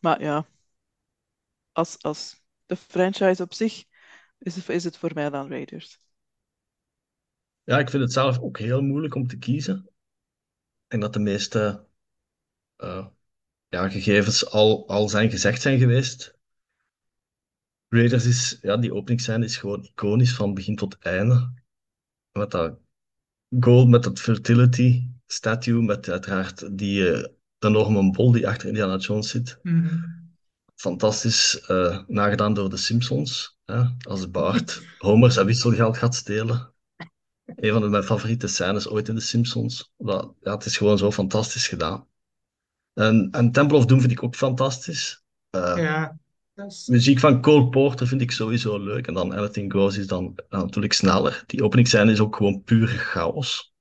maar ja, als, als de franchise op zich is, is het voor mij dan Raiders. Ja, ik vind het zelf ook heel moeilijk om te kiezen. Ik denk dat de meeste eh, ja, gegevens al, al zijn gezegd zijn geweest. Raiders is, ja, die openingsscène is gewoon iconisch van begin tot einde. Met dat gold, met dat fertility statue, met uiteraard die eh, enorme bol die achter Indiana Jones zit. Mhm. Fantastisch eh, nagedaan door de Simpsons. Hè, als Bart Homer zijn wisselgeld gaat stelen. Een van de, mijn favoriete scènes ooit in de Simpsons. Dat, ja, het is gewoon zo fantastisch gedaan. En, en Temple of Doom vind ik ook fantastisch. Eh, Ja, is... Muziek van Cole Porter vind ik sowieso leuk. En dan Anything Goes is dan natuurlijk sneller. Die openingsscène is ook gewoon pure chaos.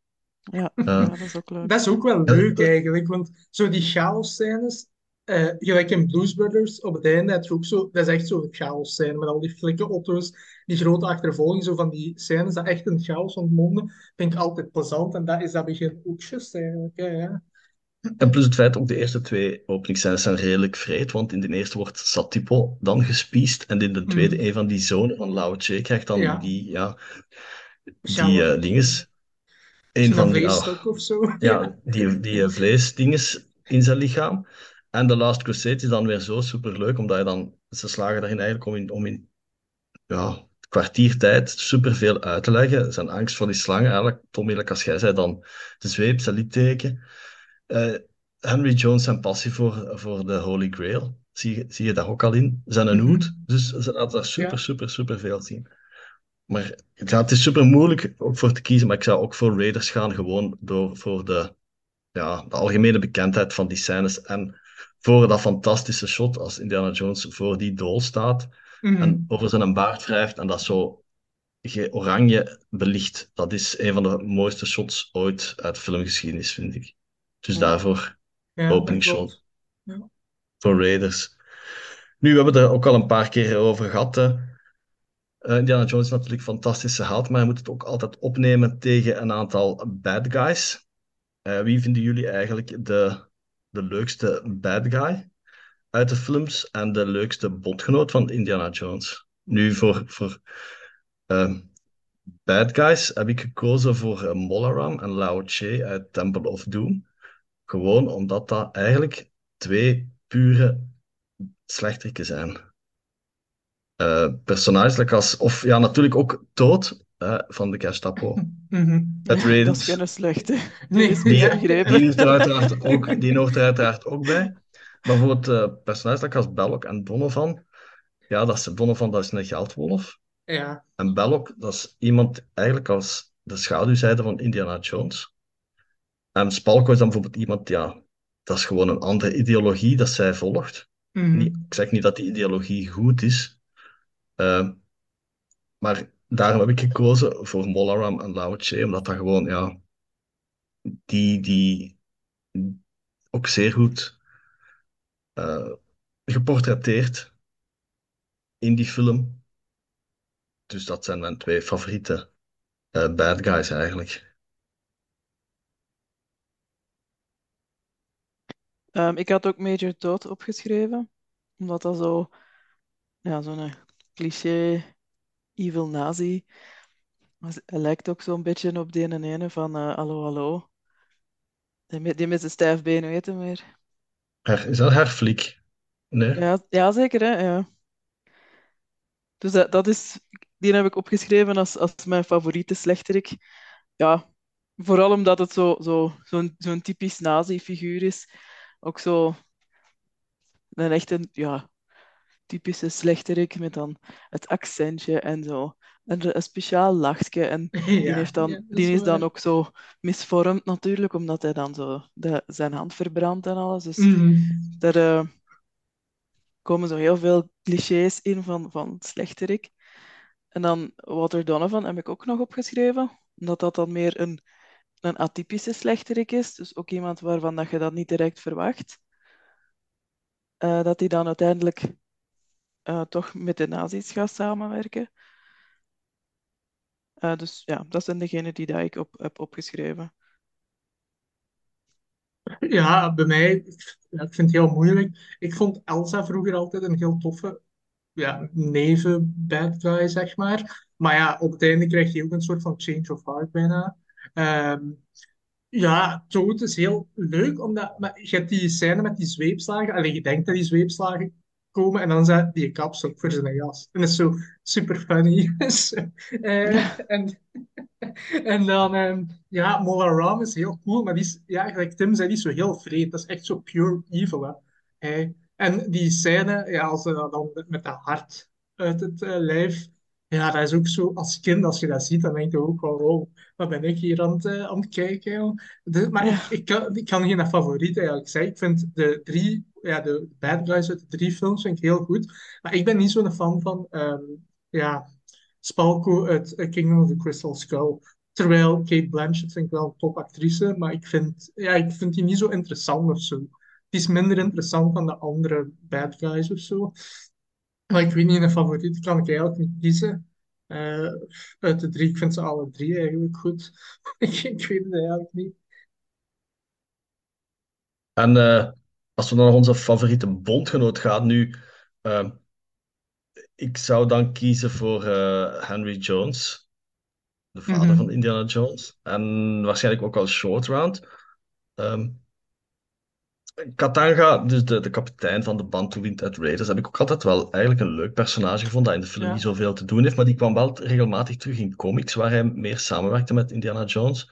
Ja, Eh, ja, dat is ook leuk. Dat is ook wel leuk eigenlijk, want zo die chaos-scènes, eh, gelijk in Blues Brothers, op het einde heb je ook zo, dat is echt zo'n chaos-scène met al die flikken auto's, die grote achtervolging, zo van die scènes dat echt een chaos ontmonden, vind ik altijd plezant en dat is dat begin ook juist eigenlijk. Ja, ja. En plus het feit, ook de eerste twee openingsscènes zijn redelijk vreed, want in de eerste wordt Satipo dan gespiest en in de tweede Mhm. een van die zonen van Lao Che krijgt dan Ja. die, ja, die dinges. Een van die, vleesstok of zo. ja, die, die eh, vleesdinges in zijn lichaam. En The Last Crusade is dan weer zo superleuk, omdat je dan, ze slagen daarin eigenlijk om in, om in ja, kwartiertijd superveel uit te leggen. Zijn angst voor die slangen, eigenlijk, Tom, eerlijk als jij zei, dan de zweep, zijn litteken. Eh, Henry Jones zijn passie voor, voor de Holy Grail, zie je, zie je daar ook al in. Zijn een Mhm. hoed, dus ze laten daar super, Ja. super, super veel zien. Maar ja, het is super moeilijk ook voor te kiezen, maar ik zou ook voor Raiders gaan, gewoon door, voor de, ja, de algemene bekendheid van die scènes en voor dat fantastische shot als Indiana Jones voor die dool staat Mhm. en over zijn baard wrijft en dat zo oranje belicht. Dat is een van de mooiste shots ooit uit filmgeschiedenis, vind ik. Dus Ja. daarvoor Ja, opening shot voor Raiders. Nu, we hebben het er ook al een paar keer over gehad. hè. Eh, Indiana Jones is natuurlijk een fantastische held, maar je moet het ook altijd opnemen tegen een aantal bad guys. Eh, wie vinden jullie eigenlijk de, de leukste bad guy uit de films en de leukste bondgenoot van Indiana Jones? Nu, voor, voor ehm, bad guys heb ik gekozen voor eh, Molaram en Lao Che uit Temple of Doom. Gewoon omdat dat eigenlijk twee pure slechteriken zijn. Personages als, of ja, natuurlijk ook Toad eh, van de Gestapo. Mhm. Uit Dat is geen slechte. Die Nee. is Die, die, er uiteraard ook, die hoort er uiteraard ook bij. Maar voor het uh, personage als Belloc en Donovan, ja, dat is, Donovan dat is een geldwolf. Ja. En Belloc, dat is iemand eigenlijk als de schaduwzijde van Indiana Jones. En Spalko is dan bijvoorbeeld iemand, ja, dat is gewoon een andere ideologie dat zij volgt. Mhm. Niet, ik zeg niet dat die ideologie goed is, uh, maar daarom heb ik gekozen voor Molaram en Laoche, omdat dat gewoon, ja, die, die ook zeer goed uh, geportretteerd in die film. Dus dat zijn mijn twee favoriete eh, bad guys eigenlijk. Ehm, ik had ook Major Dood opgeschreven, omdat dat zo, ja, zo'n cliché evil nazi. Hij lijkt ook zo'n beetje op die ene ene van eh Hallo Hallo. Die met, die met zijn stijf been, weet je meer. Her, is dat haar fliek? Nee. Ja, ja, zeker, hè? Ja. Dus dat, dat is, die heb ik opgeschreven als, als mijn favoriete slechterik. Ja, vooral omdat het zo, zo, zo'n, zo'n typisch nazi-figuur is. Ook zo een echte, ja, typische slechterik met dan het accentje en zo. En een speciaal lachje. En die, heeft dan, ja, die is dan ook zo misvormd natuurlijk, omdat hij dan zo de, zijn hand verbrandt en alles. Dus Mhm. daar eh, komen zo heel veel clichés in van, van slechterik. En dan Walter Donovan heb ik ook nog opgeschreven, omdat dat dan meer een, een atypische slechterik is. Dus ook iemand waarvan dat je dat niet direct verwacht. Eh, dat hij dan uiteindelijk eh, toch met de nazi's gaat samenwerken. Eh, dus ja, dat zijn degenen die dat ik op, heb opgeschreven. Ja, bij mij, ik, ik vind het heel moeilijk. Ik vond Elsa vroeger altijd een heel toffe ja, neven bad guy, zeg maar. Maar ja, op het einde krijg je ook een soort van change of heart bijna. Ehm, ja, Toad is heel leuk, omdat maar je hebt die scène met die zweepslagen. Alleen je denkt dat die zweepslagen komen en dan zet die kapsel voor zijn jas. En dat is zo super funny. Zo, eh, en en dan, ehm, ja, Mola Ram is heel cool, maar die is, ja, gelijk Tim zei, die is zo heel vreed. Dat is echt zo pure evil, hè. Hij- en die scène, ja, als ze dan met dat hart uit het eh, lijf, ja, dat is ook zo, als kind, als je dat ziet, dan denk je ook wel, wow, wat ben ik hier aan het, eh, aan het kijken, joh. Maar ik, kan, ik kan geen favoriet eigenlijk zeggen. Ik vind de drie, ja, de bad guys uit de drie films vind ik heel goed. Maar ik ben niet zo'n fan van, ehm, ja, Spalko uit eh, Kingdom of the Crystal Skull. Terwijl Kate Blanchett vind ik wel een topactrice, maar ik vind, ja, ik vind die niet zo interessant of zo. Die is minder interessant dan de andere bad guys of zo. Maar ik weet niet, een favoriet kan ik eigenlijk niet kiezen. Eh, uit de drie, ik vind ze alle drie eigenlijk goed. ik, ik weet het eigenlijk niet. En eh, als we dan naar onze favoriete bondgenoot gaan nu, eh, ik zou dan kiezen voor eh, Henry Jones, de vader van Mhm. Indiana Jones. En waarschijnlijk ook wel Short Round. Katanga, dus de, de kapitein van de Bantuwind Raiders, heb ik ook altijd wel eigenlijk een leuk personage gevonden dat in de film niet zoveel te doen heeft, maar die kwam wel regelmatig terug in comics waar hij meer samenwerkte met Indiana Jones.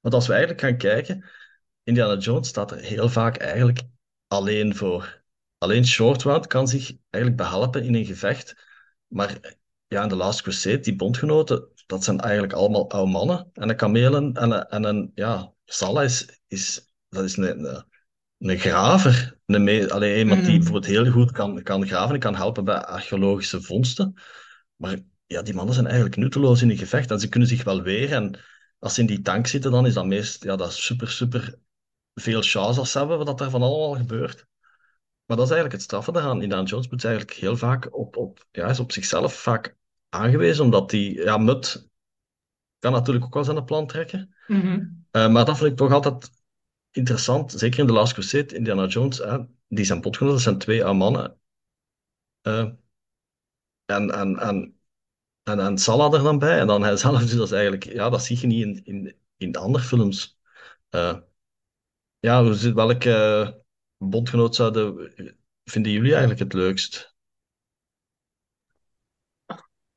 Want als we eigenlijk gaan kijken, Indiana Jones staat er heel vaak eigenlijk alleen voor. Alleen Short Round kan zich eigenlijk behelpen in een gevecht, maar ja, in The Last Crusade, die bondgenoten, dat zijn eigenlijk allemaal oude mannen. En een kamelen en een, en een ja, Salla is, is, dat is een, een een graver. Een allee, iemand die Mhm. bijvoorbeeld heel goed kan, kan graven en kan helpen bij archeologische vondsten. Maar ja, die mannen zijn eigenlijk nutteloos in een gevecht en ze kunnen zich wel weren. En als ze in die tank zitten, dan is dat meest ja, dat is super, super veel chance als ze hebben wat er van allemaal gebeurt. Maar dat is eigenlijk het straffe daaraan. Indiana Jones moet eigenlijk heel vaak op, op, ja, is op zichzelf vaak aangewezen, omdat die, ja, Mut kan natuurlijk ook wel zijn plan trekken. Mhm. Eh, maar dat vind ik toch altijd interessant, zeker in The Last Crusade, Indiana Jones, hè, die zijn potgenoten, dat zijn twee mannen. eh, en, en, en, en, en Salah er dan bij, en dan hij zelf, dus dat is eigenlijk, ja, dat zie je niet in, in, in de andere films. Eh, ja, welke bondgenoot zouden, vinden jullie eigenlijk het leukst?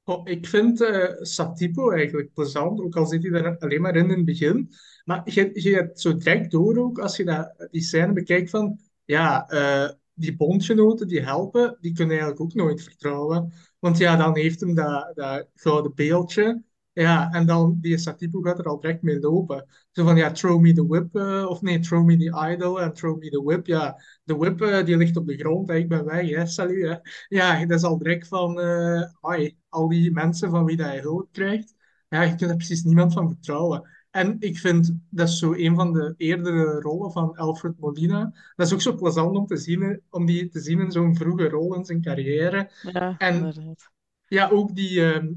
Oh, ik vind eh Satipo eigenlijk plezant, ook al zit hij er alleen maar in in het begin. Maar je, je hebt zo direct door ook, als je dat, die scène bekijkt van, ja, eh, die bondgenoten die helpen, die kunnen eigenlijk ook nooit vertrouwen. Want ja, dan heeft hem dat, dat gouden beeldje, ja, en dan die Satipo gaat er al direct mee lopen. Zo van, ja, throw me the whip, eh, of nee, throw me the idol en throw me the whip. Ja, de whip eh, die ligt op de grond en ik ben weg, hè, salut, hè. Ja, dat is al direct van, eh hoi, al die mensen van wie dat je hulp krijgt, ja, je kunt er precies niemand van vertrouwen. En ik vind, dat is zo een van de eerdere rollen van Alfred Molina. Dat is ook zo plezant om te zien, om die te zien in zo'n vroege rol in zijn carrière. ja, En inderdaad. ja, ook die, ehm,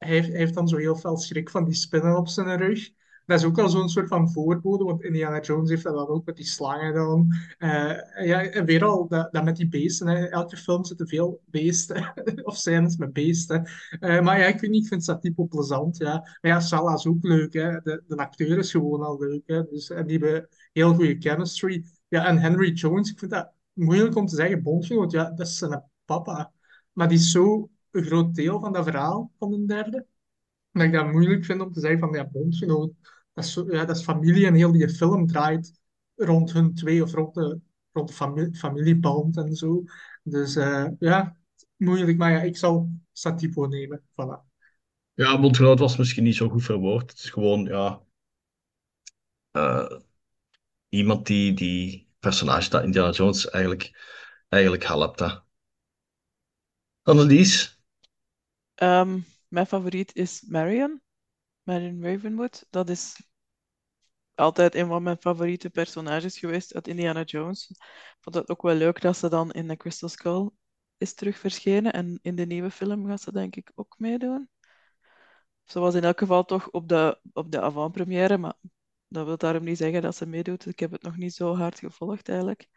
hij heeft, dan zo heel veel schrik van die spinnen op zijn rug. dat is ook al zo'n soort van voorbode, want Indiana Jones heeft dat dan ook met die slangen dan. Eh, ja, en weer al, dat, met die beesten. Hè. Elke film zitten veel beesten, of scènes met beesten. Eh, maar ja, ik weet niet, ik vind dat type plezant, ja. Maar ja, Salah is ook leuk, hè. De, de acteur is gewoon al leuk, hè. Dus, en die hebben heel goede chemistry. Ja, en Henry Jones, ik vind dat moeilijk om te zeggen, bondgenoot, ja, dat is zijn papa. Maar die is zo een groot deel van dat verhaal van de derde, dat ik dat moeilijk vind om te zeggen van, ja, bondgenoot, dat is, ja, dat is familie en heel die film draait rond hun twee of rond de, rond de familie, familieband en zo. Dus uh, ja, moeilijk, maar ja, ik zal Satipo nemen. Voilà. Ja, bondgenoot was misschien niet zo goed verwoord. Het is gewoon, ja... Uh, iemand die, die personage dat Indiana Jones eigenlijk, eigenlijk helpt. Annelies? Um, mijn favoriet is Marion. Marion Ravenwood. Dat is altijd een van mijn favoriete personages geweest uit Indiana Jones. Ik vond het ook wel leuk dat ze dan in The Crystal Skull is terug verschenen. En in de nieuwe film gaat ze denk ik ook meedoen. Ze was in elk geval toch op de, op de avant-première, maar dat wil daarom niet zeggen dat ze meedoet. Ik heb het nog niet zo hard gevolgd eigenlijk.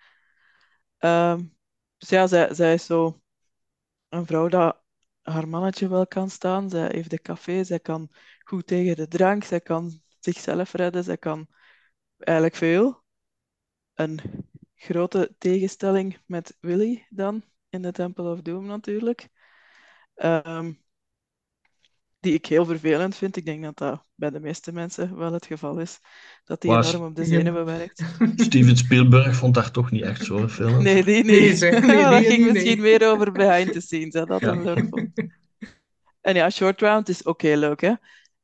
Ehm, dus ja, zij, zij is zo een vrouw dat haar mannetje wel kan staan. Zij heeft de café, zij kan goed tegen de drank, zij kan zichzelf redden, zij kan eigenlijk veel. Een grote tegenstelling met Willy dan in de Temple of Doom natuurlijk. Um, die ik heel vervelend vind. Ik denk dat dat bij de meeste mensen wel het geval is. Dat die Was... enorm op de zenuwen werkt. Steven Spielberg vond daar toch niet echt zo vervelend? Nee, die niet. Nee, nee, nee, dat ging misschien meer over behind the scenes. Hè, dat ja. hem leuk vond. En ja, Short Round is ook heel leuk. Hè?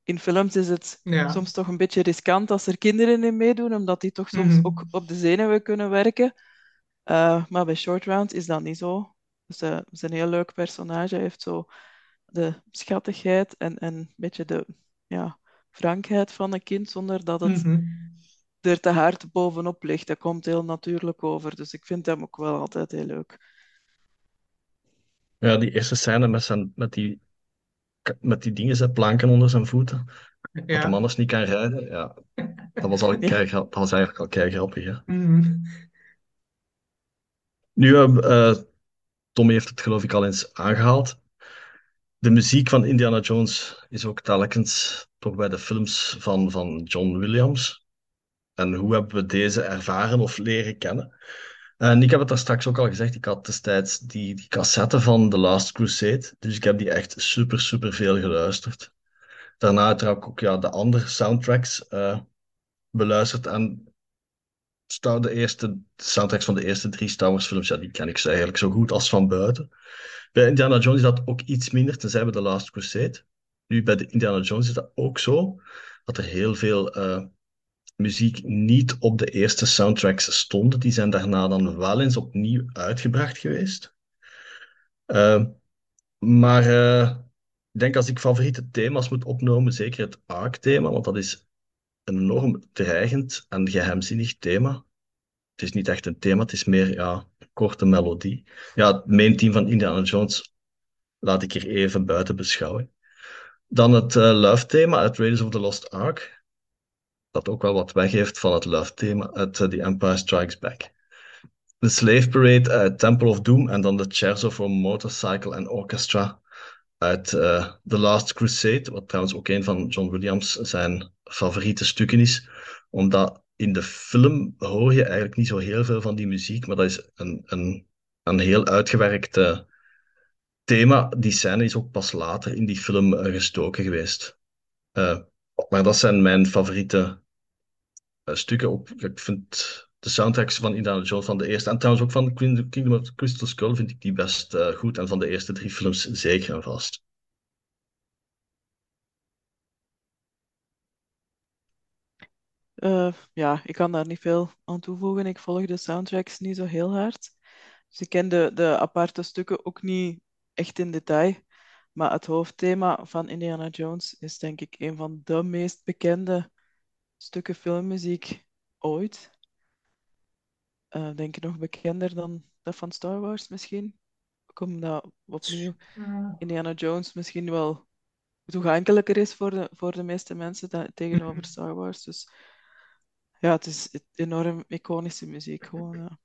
In films is het ja. soms toch een beetje riskant als er kinderen in meedoen, omdat die toch soms mm -hmm. ook op de zenuwen kunnen werken. Uh, maar bij Short Round is dat niet zo. Dus, uh, is een heel leuk personage. Hij heeft zo de schattigheid en, en een beetje de ja, frankheid van een kind, zonder dat het mm -hmm. er te hard bovenop ligt. Dat komt heel natuurlijk over. Dus ik vind hem ook wel altijd heel leuk. Ja, die eerste scène met, zijn, met, die, met die dingen, zijn planken onder zijn voeten. Ja. Dat de man dus niet kan rijden. Ja, dat was, al ja. dat was eigenlijk al kei grappig. Hè? Mm -hmm. Nu, uh, Tommy heeft het geloof ik al eens aangehaald de muziek van Indiana Jones is ook telkens toch bij de films van, van John Williams. En hoe hebben we deze ervaren of leren kennen? En ik heb het daar straks ook al gezegd, ik had destijds die, die cassette van The Last Crusade. Dus ik heb die echt super, super veel geluisterd. Daarna uiteraard ook ja, de andere soundtracks uh, beluisterd. En de eerste soundtracks van de eerste drie Star Wars films, ja, die ken ik eigenlijk zo goed als van buiten. Bij Indiana Jones is dat ook iets minder, tenzij we The Last Crusade. Nu, bij de Indiana Jones is dat ook zo, dat er heel veel uh, muziek niet op de eerste soundtracks stonden. Die zijn daarna dan wel eens opnieuw uitgebracht geweest. Uh, maar uh, ik denk als ik favoriete thema's moet opnemen, zeker het Ark-thema, want dat is een enorm dreigend en geheimzinnig thema. Het is niet echt een thema, het is meer ja, korte melodie. Ja, het main team van Indiana Jones laat ik hier even buiten beschouwen. Dan het uh, love-thema uit Raiders of the Lost Ark. Dat ook wel wat weggeeft van het love-thema uit uh, The Empire Strikes Back. De Slave Parade uit Temple of Doom en dan de Cherzo for Motorcycle and Orchestra uit uh, The Last Crusade, wat trouwens ook een van John Williams zijn favoriete stukken is, omdat in de film hoor je eigenlijk niet zo heel veel van die muziek, maar dat is een, een, een heel uitgewerkt thema. Die scène is ook pas later in die film uh, gestoken geweest. Maar dat zijn mijn favoriete stukken. Ook, ik vind de soundtracks van Indiana Jones van de eerste, en trouwens ook van Kingdom of Crystal Skull, vind ik die best goed. En van de eerste drie films zeker en vast. Uh, ja, ik kan daar niet veel aan toevoegen. Ik volg de soundtracks niet zo heel hard. Dus ik ken de, de aparte stukken ook niet echt in detail. Maar het hoofdthema van Indiana Jones is denk ik een van de meest bekende stukken filmmuziek ooit. Uh, denk ik nog bekender dan dat van Star Wars misschien. Ook omdat opnieuw Indiana Jones misschien wel toegankelijker is voor de, voor de meeste mensen dan, tegenover Mhm. Star Wars. Dus ja, het is enorm iconische muziek gewoon. Ja.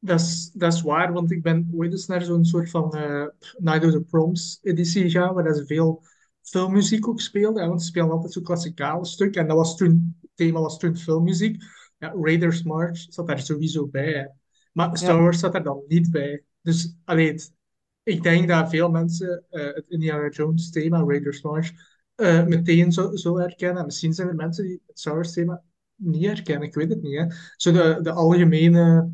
Dat is, dat is waar, want ik ben ooit eens naar zo'n soort van eh Night of the Proms editie gegaan, waar dat ze veel filmmuziek ook speelden. Want ze spelen altijd zo'n klassikale stuk. En dat was toen, het thema was toen filmmuziek. Ja, Raiders March zat daar sowieso bij. Maar Star Ja. Wars zat daar dan niet bij. Dus allee, het- ik denk dat veel mensen eh, het Indiana Jones thema, Raiders March, eh, meteen zo, zo herkennen. Misschien zijn er mensen die het Star Wars thema niet herkennen, ik weet het niet. Hè. Zo de, de algemene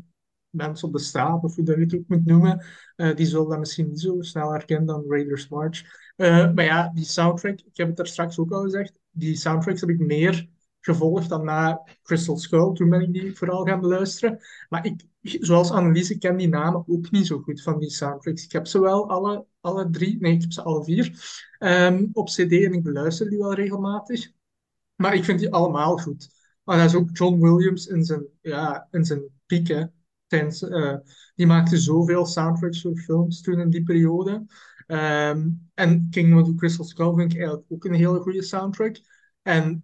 mensen op de straat, of hoe dat je het ook moet noemen, eh, die zullen dat misschien niet zo snel herkennen dan Raiders March. Maar ja, die soundtrack, ik heb het daar straks ook al gezegd, die soundtracks heb ik meer gevolgd dan na Crystal Skull. Toen ben ik die vooral gaan beluisteren. Maar ik, zoals Annelies, ik ken die namen ook niet zo goed van die soundtracks. Ik heb ze wel alle, alle drie, nee, ik heb ze alle vier ehm, op CD en ik beluister die wel regelmatig. Maar ik vind die allemaal goed. Maar dat is ook John Williams in zijn, ja, in zijn piek. hè. Eh, die maakte zoveel soundtracks voor films toen in die periode. Ehm, en Kingdom of the Crystal Skull vind ik eigenlijk ook een hele goede soundtrack. En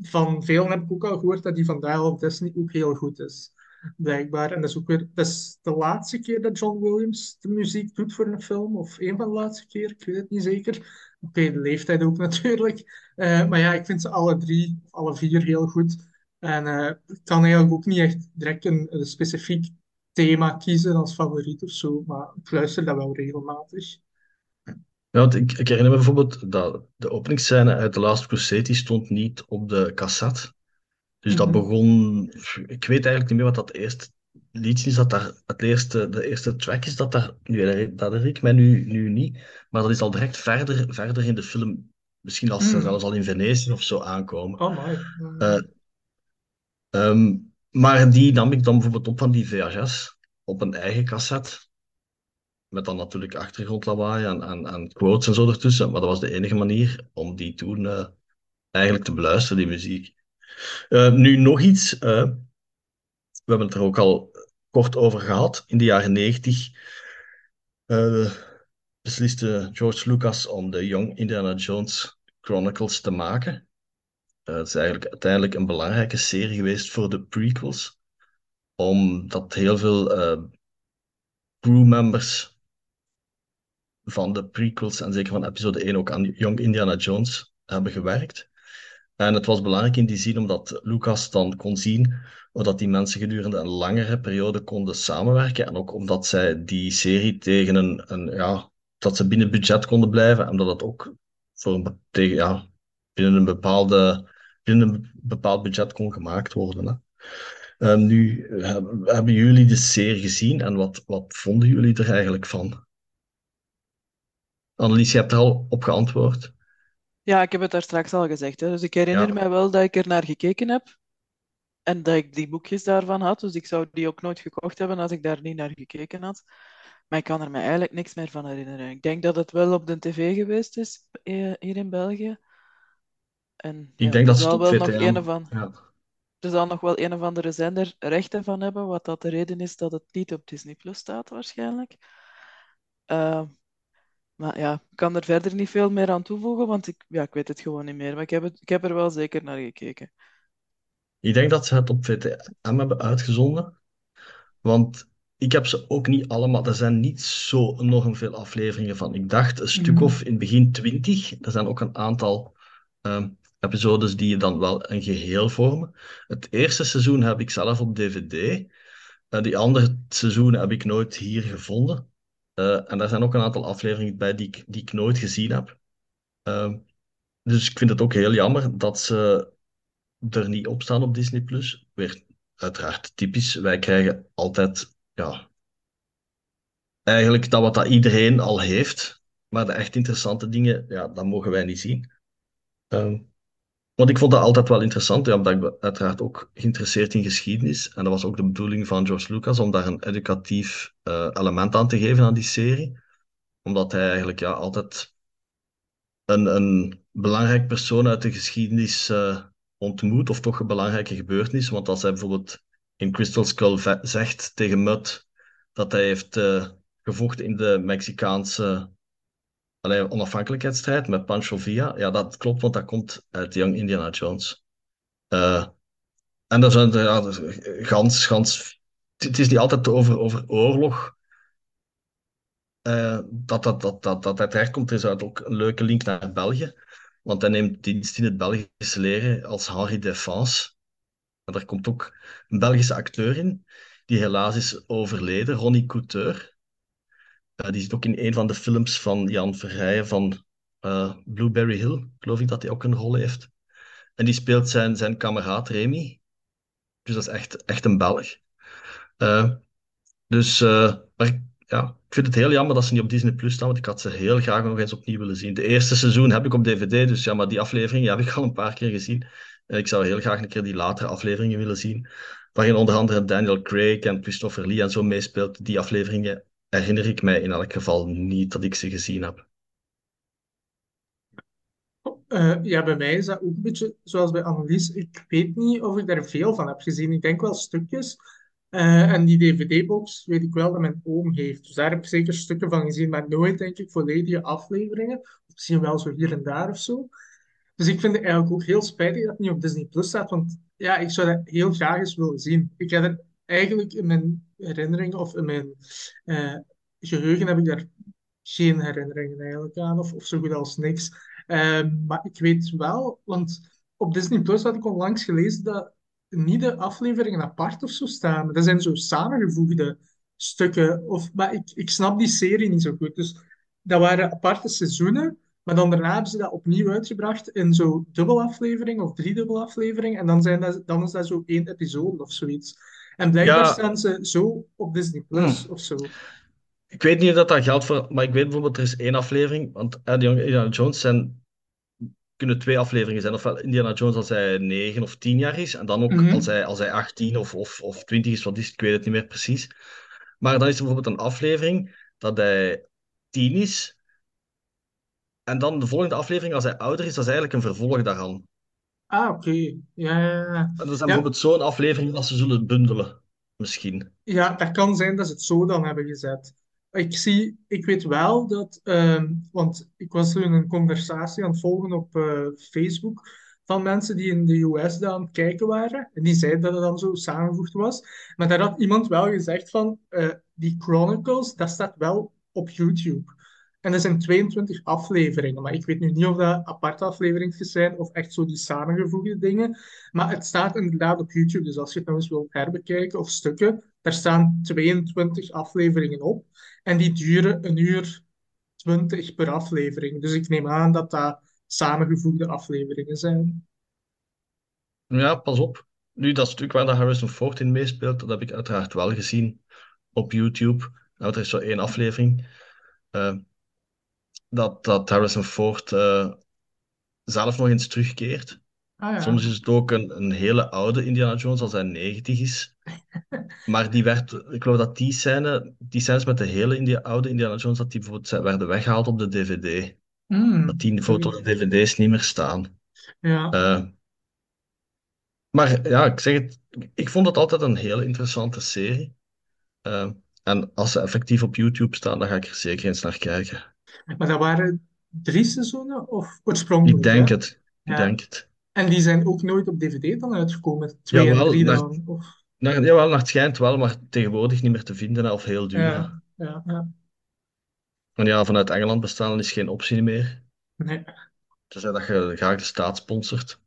van velen heb ik ook al gehoord dat die van Dial of Destiny ook heel goed is. Blijkbaar. En dat is ook weer dat is de laatste keer dat John Williams de muziek doet voor een film. Of een van de laatste keer, ik weet het niet zeker. Oké, de leeftijd ook natuurlijk. Eh, maar ja, ik vind ze alle drie, of alle vier heel goed. En eh, ik kan eigenlijk ook niet echt direct een, een specifiek thema kiezen als favoriet of zo. Maar ik luister dat wel regelmatig. Ja, want ik, ik herinner me bijvoorbeeld dat de openingsscène uit The Last Crusade die stond niet op de cassette. Dus dat Mhm. begon... Ik weet eigenlijk niet meer wat dat eerste liedje is dat daar... Het eerste, de eerste track is dat daar... Nu, dat herinner ik mij nu, nu niet. Maar dat is al direct verder, verder in de film. Misschien als ze Mm. zelfs al in Venetië of zo aankomen. Oh. Eh, ehm, maar die nam ik dan bijvoorbeeld op van die VHS. Op een eigen cassette. Met dan natuurlijk achtergrondlawaai en, en, en quotes en zo ertussen. Maar dat was de enige manier om die toen eh, eigenlijk te beluisteren, die muziek. Eh, nu nog iets. eh, we hebben het er ook al kort over gehad. In de jaren negentig eh, besliste George Lucas om de Young Indiana Jones Chronicles te maken. Het is eigenlijk uiteindelijk een belangrijke serie geweest voor de prequels. Omdat heel veel crewmembers van de prequels en zeker van episode 1 ook aan Young Indiana Jones hebben gewerkt. En het was belangrijk in die zin omdat Lucas dan kon zien dat die mensen gedurende een langere periode konden samenwerken. En ook omdat zij die serie tegen een, een ja, dat ze binnen budget konden blijven en dat het ook voor een, tegen, ja, binnen een bepaalde, binnen een bepaald budget kon gemaakt worden. Hè. Ehm, nu eh, hebben jullie de serie gezien en wat, wat vonden jullie er eigenlijk van? Annelies, je hebt er al op geantwoord. Ja, ik heb het daar straks al gezegd. Hè. Dus ik herinner Ja. mij wel dat ik er naar gekeken heb. En dat ik die boekjes daarvan had. Dus ik zou die ook nooit gekocht hebben als ik daar niet naar gekeken had. Maar ik kan er me eigenlijk niks meer van herinneren. Ik denk dat het wel op de tv geweest is eh, hier in België. En Ik ja, denk dat ze wel nog een of an- Ja. er zal nog wel een of andere zender rechten van hebben, wat dat de reden is dat het niet op Disney Plus staat waarschijnlijk. Eh, maar ja, ik kan er verder niet veel meer aan toevoegen, want ik, ja, ik weet het gewoon niet meer. Maar ik heb, het, ik heb er wel zeker naar gekeken. Ik denk dat ze het op VTM hebben uitgezonden. Want ik heb ze ook niet allemaal. Er zijn niet zo enorm veel afleveringen van. Ik dacht een stuk Mhm. of in het begin twintig. Er zijn ook een aantal ehm, episodes die dan wel een geheel vormen. Het eerste seizoen heb ik zelf op DVD. Eh, die andere seizoenen heb ik nooit hier gevonden. Eh, en daar zijn ook een aantal afleveringen bij die ik, die ik nooit gezien heb. Ehm, dus ik vind het ook heel jammer dat ze er niet op staan op Disney Plus. Weer uiteraard typisch. Wij krijgen altijd, ja, eigenlijk dat wat dat iedereen al heeft. Maar de echt interessante dingen, ja, dat mogen wij niet zien. Ehm, want ik vond dat altijd wel interessant, ja, omdat ik uiteraard ook geïnteresseerd in geschiedenis. En dat was ook de bedoeling van George Lucas om daar een educatief eh, element aan te geven aan die serie. Omdat hij eigenlijk ja, altijd een, een belangrijk persoon uit de geschiedenis eh, ontmoet, of toch een belangrijke gebeurtenis. Want als hij bijvoorbeeld in Crystal Skull zegt tegen Mutt dat hij heeft eh, gevochten in de Mexicaanse allee, onafhankelijkheidsstrijd met Pancho Villa. Ja, dat klopt, want dat komt uit Young Indiana Jones. Uh, en daar zijn er dus, gans, gans. Het is niet altijd over, over oorlog. Uh, dat, dat, dat, dat, dat hij terechtkomt. Er is ook een leuke link naar België. Want hij neemt dienst in het Belgische leren als Henri Defense. En daar komt ook een Belgische acteur in, die helaas is overleden, Ronnie Couteur. Uh, die zit ook in een van de films van Jan Verrijen van uh, Blueberry Hill, geloof ik dat hij ook een rol heeft. En die speelt zijn, zijn kameraad Remy. Dus dat is echt, echt een Belg. Uh, dus maar, ja, ik vind het heel jammer dat ze niet op Disney Plus staan, want ik had ze heel graag nog eens opnieuw willen zien. De eerste seizoen heb ik op DVD, dus ja, maar die aflevering heb ik al een paar keer gezien. En ik zou heel graag een keer die latere afleveringen willen zien, waarin onder andere Daniel Craig en Christopher Lee en zo meespeelt. Die afleveringen herinner ik mij in elk geval niet dat ik ze gezien heb. Uh, ja, bij mij is dat ook een beetje zoals bij Annelies. Ik weet niet of ik daar veel van heb gezien. Ik denk wel stukjes. Uh, en die DVD-box weet ik wel dat mijn oom heeft. Dus daar heb ik zeker stukken van gezien, maar nooit, denk ik, volledige afleveringen. Misschien wel zo hier en daar of zo. Dus ik vind het eigenlijk ook heel spijtig dat het niet op Disney Plus staat, want ja, ik zou dat heel graag eens willen zien. Ik heb er eigenlijk in mijn herinneringen of in mijn uh, geheugen heb ik daar geen herinneringen eigenlijk aan, of, of zo goed als niks. Uh, maar ik weet wel, want op Disney Plus had ik onlangs gelezen dat niet de afleveringen apart of zo staan. Dat zijn zo samengevoegde stukken. Of, maar ik, ik snap die serie niet zo goed. Dus dat waren aparte seizoenen. Maar dan daarna hebben ze dat opnieuw uitgebracht in zo dubbelaflevering of driedubbelaflevering. En dan, zijn dat, dan is dat zo één episode of zoiets. En blijkbaar ja. staan ze zo op Disney Plus hmm. of zo. Ik weet niet of dat, dat geldt voor, maar ik weet bijvoorbeeld, er is één aflevering, want die Indiana Jones zijn, kunnen twee afleveringen zijn. Ofwel Indiana Jones als hij 9 of 10 jaar is, en dan ook mm -hmm. als, hij, als hij 18 of, of, of 20 is, wat is, ik weet het niet meer precies. Maar dan is er bijvoorbeeld een aflevering dat hij 10 is, en dan de volgende aflevering, als hij ouder is, dat is eigenlijk een vervolg daaraan. Ah, oké. Ja, ja, ja. En dat is dan ja. bijvoorbeeld zo'n aflevering dat ze zullen bundelen, misschien. Ja, dat kan zijn dat ze het zo dan hebben gezet. Ik zie, ik weet wel dat, um, want ik was toen een conversatie aan het volgen op uh, Facebook van mensen die in de US dan aan het kijken waren. En die zeiden dat het dan zo samengevoegd was. Maar daar had iemand wel gezegd van, uh, die Chronicles, dat staat wel op YouTube. En er zijn 22 afleveringen, maar ik weet nu niet of dat aparte afleveringen zijn of echt zo die samengevoegde dingen. Maar het staat inderdaad op YouTube, dus als je het nog eens wilt herbekijken of stukken, daar staan 22 afleveringen op. En die duren een uur 20 per aflevering. Dus ik neem aan dat dat samengevoegde afleveringen zijn. Ja, pas op. Nu, dat stuk waar de Harrison Ford in meespeelt, dat heb ik uiteraard wel gezien op YouTube. Nou, er is zo één aflevering. Uh, dat, dat Harrison Ford uh, zelf nog eens terugkeert. Ah, ja. Soms is het ook een, een hele oude Indiana Jones als hij 90 is. maar die werd, ik geloof dat die scène, die scènes met de hele India, oude Indiana Jones, dat die bijvoorbeeld werden weggehaald op de DVD. Mm. Dat die foto's op de DVD's niet meer staan. Ja. Uh, maar ja, ik zeg het, ik vond het altijd een hele interessante serie. Uh, en als ze effectief op YouTube staan, dan ga ik er zeker eens naar kijken. Maar dat waren drie seizoenen of oorspronkelijk? Ik denk hè? het. Ik Ja. denk het. En die zijn ook nooit op DVD dan uitgekomen? Twee en Jawel, drie naar, dan? Of... naar, jawel, naar het schijnt wel, maar tegenwoordig niet meer te vinden of heel duur. Ja, ja, ja. En ja, vanuit Engeland bestaan is geen optie meer. Nee. Tenzij dat je graag de staat sponsort.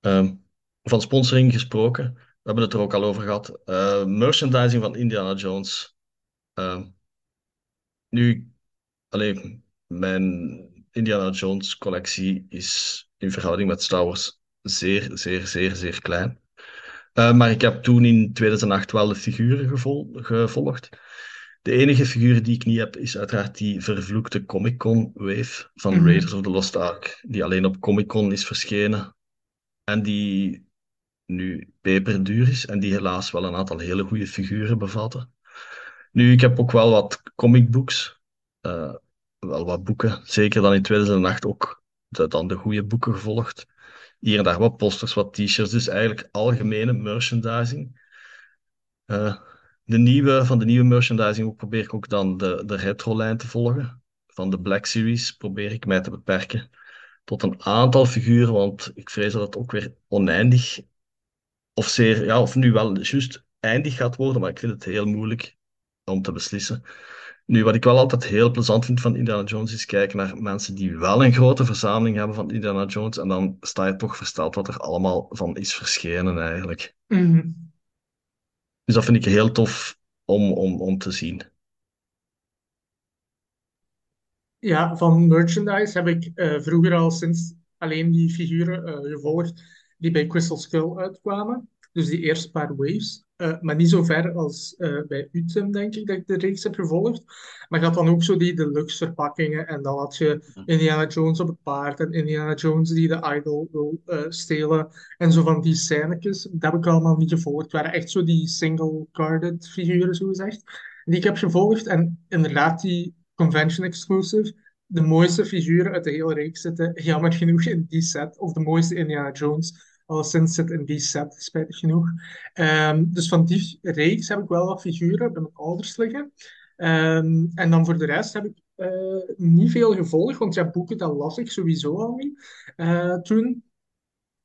Ehm, van sponsoring gesproken, we hebben het er ook al over gehad. Eh, merchandising van Indiana Jones. Ehm, nu, alleen mijn Indiana Jones collectie is in verhouding met Star Wars zeer, zeer, zeer, zeer klein. Uh, maar ik heb toen in 2008 wel de figuren gevol gevolgd. De enige figuur die ik niet heb, is uiteraard die vervloekte Comic-Con wave van Mhm. Raiders of the Lost Ark, die alleen op Comic-Con is verschenen. En die nu peperduur is en die helaas wel een aantal hele goede figuren bevatten. Nu, ik heb ook wel wat comicbooks, eh, wel wat boeken, zeker dan in 2008 ook de, dan de goede boeken gevolgd. Hier en daar wat posters, wat t-shirts, dus eigenlijk algemene merchandising. Eh, de nieuwe, van de nieuwe merchandising probeer ik ook dan de, de retro-lijn te volgen. van de Black Series probeer ik mij te beperken tot een aantal figuren, want ik vrees dat het ook weer oneindig of zeer, ja, of nu wel juist eindig gaat worden, maar ik vind het heel moeilijk om te beslissen. Nu, wat ik wel altijd heel plezant vind van Indiana Jones is kijken naar mensen die wel een grote verzameling hebben van Indiana Jones en dan sta je toch versteld wat er allemaal van is verschenen eigenlijk. Mhm. Dus dat vind ik heel tof om, om, om te zien. Ja, van merchandise heb ik eh, vroeger al sinds alleen die figuren eh, gevolgd die bij Crystal Skull uitkwamen. Dus die eerste paar waves. Uh, maar niet zo ver als uh, bij Utem, denk ik, dat ik de reeks heb gevolgd. Maar je had dan ook zo die deluxe verpakkingen. En dan had je Indiana Jones op het paard. En Indiana Jones die de idol wil uh, stelen. En zo van die scènetjes. Dat heb ik allemaal niet gevolgd. Het waren echt zo die single-carded figuren, zo gezegd. Die ik heb gevolgd. En inderdaad, die convention exclusive. De mooiste figuren uit de hele reeks zitten jammer genoeg in die set. Of de mooiste Indiana Jones sinds zit in die set, spijtig genoeg. Um, dus van die reeks heb ik wel wat figuren bij mijn ouders liggen. Um, en dan voor de rest heb ik uh, niet veel gevolgd, want ja, boeken dat las ik sowieso al niet uh, toen.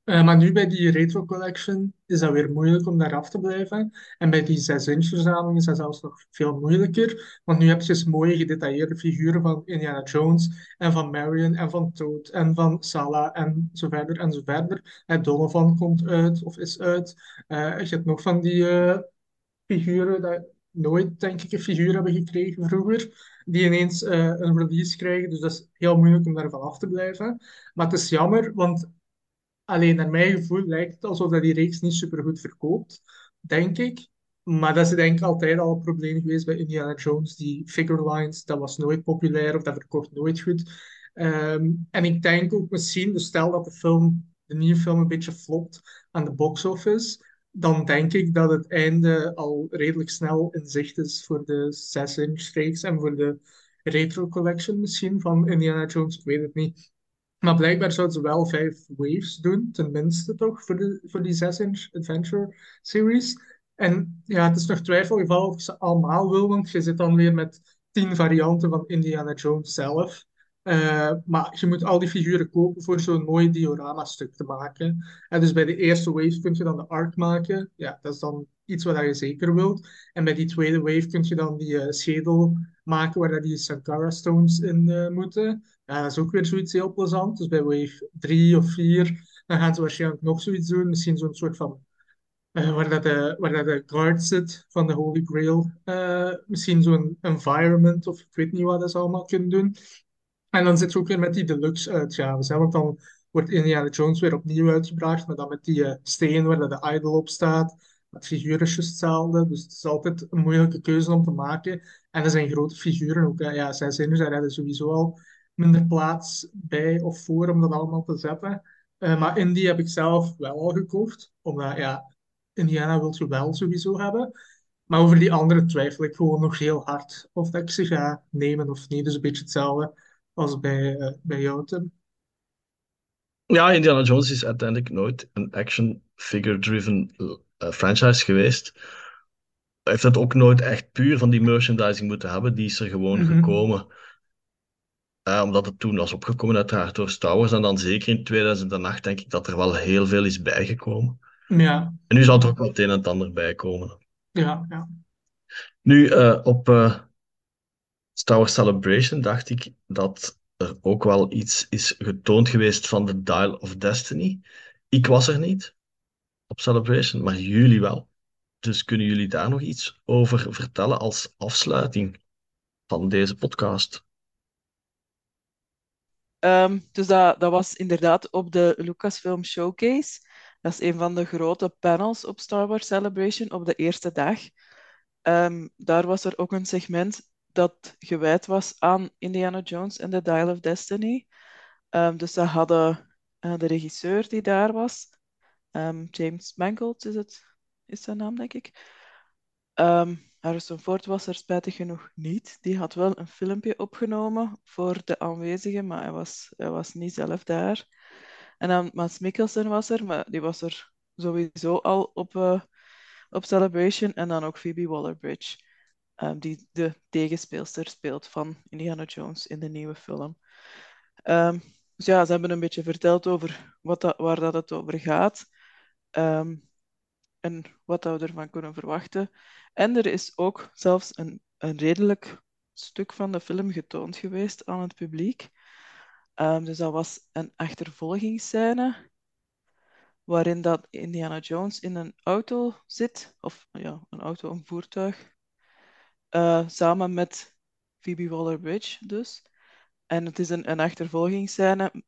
Uh, maar nu bij die Retro Collection is dat weer moeilijk om daar af te blijven. En bij die 6-inch verzameling is dat zelfs nog veel moeilijker. Want nu heb je dus mooie gedetailleerde figuren van Indiana Jones en van Marion en van Toad en van Sala en zo verder en zo verder. En Donovan komt uit of is uit. Uh, je hebt nog van die uh, figuren dat nooit, denk ik, een figuur hebben gekregen vroeger, die ineens een release krijgen. Dus dat is heel moeilijk om daarvan af te blijven. Maar het is jammer, want Alleen naar mijn gevoel lijkt het alsof dat die reeks niet super goed verkoopt, denk ik. Maar dat is denk ik altijd al een probleem geweest bij Indiana Jones. Die figure lines, dat was nooit populair of dat verkoopt nooit goed. Ehm, en ik denk ook misschien, dus stel dat de film, de nieuwe film een beetje flopt aan de box office, dan denk ik dat het einde al redelijk snel in zicht is voor de 6-inch reeks en voor de retro collection misschien van Indiana Jones. Ik weet het niet. Maar blijkbaar zouden ze wel vijf waves doen, tenminste toch, voor, de, voor die 6-inch Adventure series. En ja, het is nog twijfelgeval of ze allemaal wil, want je zit dan weer met tien varianten van Indiana Jones zelf. Uh, maar je moet al die figuren kopen voor zo'n mooi diorama-stuk te maken. En dus bij de eerste wave kun je dan de arc maken. Ja, dat is dan iets wat je zeker wilt. En bij die tweede wave kun je dan die uh, schedel maken waar die Sankara Stones in uh, moeten. Ja, dat is ook weer zoiets heel plezant. Dus bij wave 3 of 4, dan gaan ze waarschijnlijk nog zoiets doen. Misschien zo'n soort van uh, waar, dat de, waar dat de guard zit van de Holy Grail. Uh, misschien zo'n environment of ik weet niet wat dat ze allemaal kunnen doen. En dan zit je ook weer met die deluxe uitgaves. Hè? Want dan wordt Indiana Jones weer opnieuw uitgebracht, maar dan met die uh, steen waar dat de idol op staat. Het figuur hetzelfde, dus het is altijd een moeilijke keuze om te maken. En er zijn grote figuren ook. Hè? Ja, zij zijn hebben sowieso al minder plaats bij of voor om dat allemaal te zetten. Uh, maar Indie heb ik zelf wel al gekocht, omdat ja, Indiana wil je wel sowieso hebben. Maar over die andere twijfel ik gewoon nog heel hard of dat ik ze ga nemen of niet. Dus een beetje hetzelfde als bij, uh, bij jou, Tim. Ja, Indiana Jones is uiteindelijk nooit een action figure-driven uh, franchise geweest. Hij heeft het ook nooit echt puur van die merchandising moeten hebben. Die is er gewoon mm -hmm. gekomen. Uh, omdat het toen was opgekomen uiteraard door Star Wars. En dan zeker in 2008 denk ik dat er wel heel veel is bijgekomen. Ja. En nu zal er ook wel het een en het ander bijkomen. Ja, ja. Nu, uh, op uh, Star Wars Celebration dacht ik dat er ook wel iets is getoond geweest van de Dial of Destiny. Ik was er niet op Celebration, maar jullie wel. Dus kunnen jullie daar nog iets over vertellen als afsluiting van deze podcast? Um, dus dat, dat was inderdaad op de Lucasfilm Showcase. Dat is een van de grote panels op Star Wars Celebration op de eerste dag. Um, daar was er ook een segment dat gewijd was aan Indiana Jones en The Dial of Destiny. Um, dus ze hadden uh, de regisseur die daar was, James Mangold is, het, is zijn naam, denk ik. Harrison Ford was er spijtig genoeg niet. Die had wel een filmpje opgenomen voor de aanwezigen, maar hij was, hij was niet zelf daar. En dan Mads Mikkelsen was er, maar die was er sowieso al op, uh, op Celebration. En dan ook Phoebe Waller-Bridge. ehm, die de tegenspeelster speelt van Indiana Jones in de nieuwe film. Ehm, dus ja, ze hebben een beetje verteld over wat waar dat het over gaat ehm, en wat dat we ervan kunnen verwachten. En er is ook zelfs een, een redelijk stuk van de film getoond geweest aan het publiek. Ehm, dus dat was een achtervolgingsscène waarin dat Indiana Jones in een auto zit, of ja, een auto, een voertuig, eh, samen met Phoebe Waller-Bridge dus. En het is een, een achtervolgingsscène.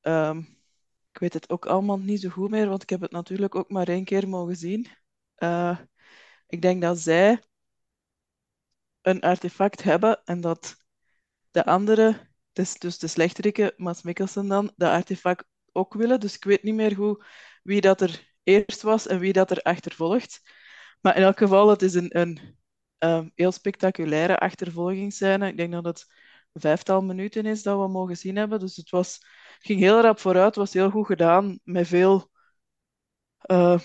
Ehm, ik weet het ook allemaal niet zo goed meer, want ik heb het natuurlijk ook maar één keer mogen zien. Uh, ik denk dat zij een artefact hebben en dat de andere, dus, dus de slechterikke, Mads Mikkelsen dan, dat artefact ook willen. Dus ik weet niet meer hoe, wie dat er eerst was en wie dat er achtervolgt. Maar in elk geval, het is een, een um, heel spectaculaire achtervolgingsscène. Ik denk dat het vijftal minuten is dat we mogen zien hebben. Dus het was, ging heel rap vooruit, was heel goed gedaan, met veel uh,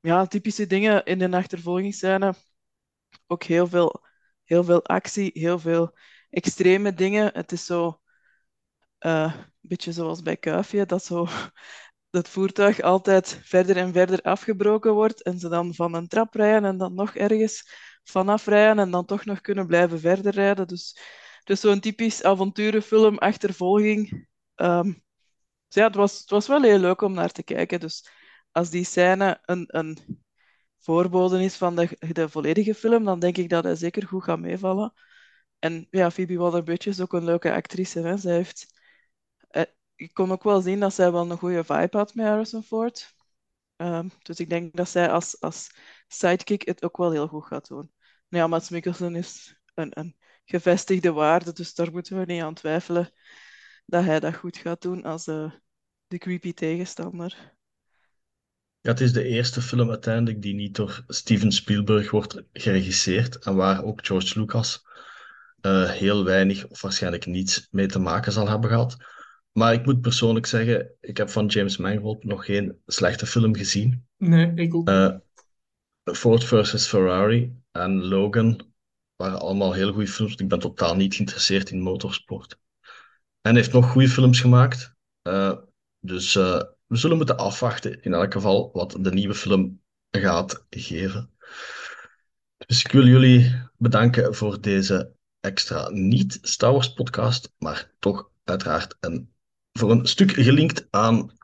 ja, typische dingen in de achtervolgingsscène. Ook heel veel, heel veel actie, heel veel extreme dingen. Het is zo uh, een beetje zoals bij Kuifje, dat zo dat voertuig altijd verder en verder afgebroken wordt en ze dan van een trap rijden en dan nog ergens vanaf rijden en dan toch nog kunnen blijven verder rijden. Dus, dus zo'n typisch avonturenfilm, achtervolging. Um, dus ja, het was, het was wel heel leuk om naar te kijken. Dus als die scène een, een voorbode is van de, de volledige film, dan denk ik dat hij zeker goed gaat meevallen. En ja, Phoebe Waller-Bridge is ook een leuke actrice. Hè. Zij heeft, eh, ik kon ook wel zien dat zij wel een goede vibe had met Harrison Ford. Um, dus ik denk dat zij als, als sidekick het ook wel heel goed gaat doen. Nou ja, Mikkelsen is een, een gevestigde waarde, dus daar moeten we niet aan twijfelen dat hij dat goed gaat doen als uh, de creepy tegenstander. Ja, het is de eerste film uiteindelijk die niet door Steven Spielberg wordt geregisseerd en waar ook George Lucas uh, heel weinig of waarschijnlijk niets mee te maken zal hebben gehad. Maar ik moet persoonlijk zeggen, ik heb van James Mangold nog geen slechte film gezien. Nee, ik ook uh, Ford versus Ferrari en Logan waren allemaal heel goede films. Ik ben totaal niet geïnteresseerd in motorsport. En heeft nog goede films gemaakt. Uh, dus uh, we zullen moeten afwachten, in elk geval, wat de nieuwe film gaat geven. Dus ik wil jullie bedanken voor deze extra niet-Star Wars podcast, maar toch uiteraard voor een stuk gelinkt aan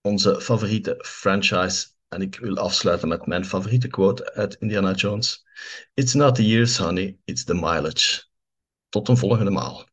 onze favoriete franchise. En ik wil afsluiten met mijn favoriete quote uit Indiana Jones. It's not the years, honey, it's the mileage. Tot een volgende maal.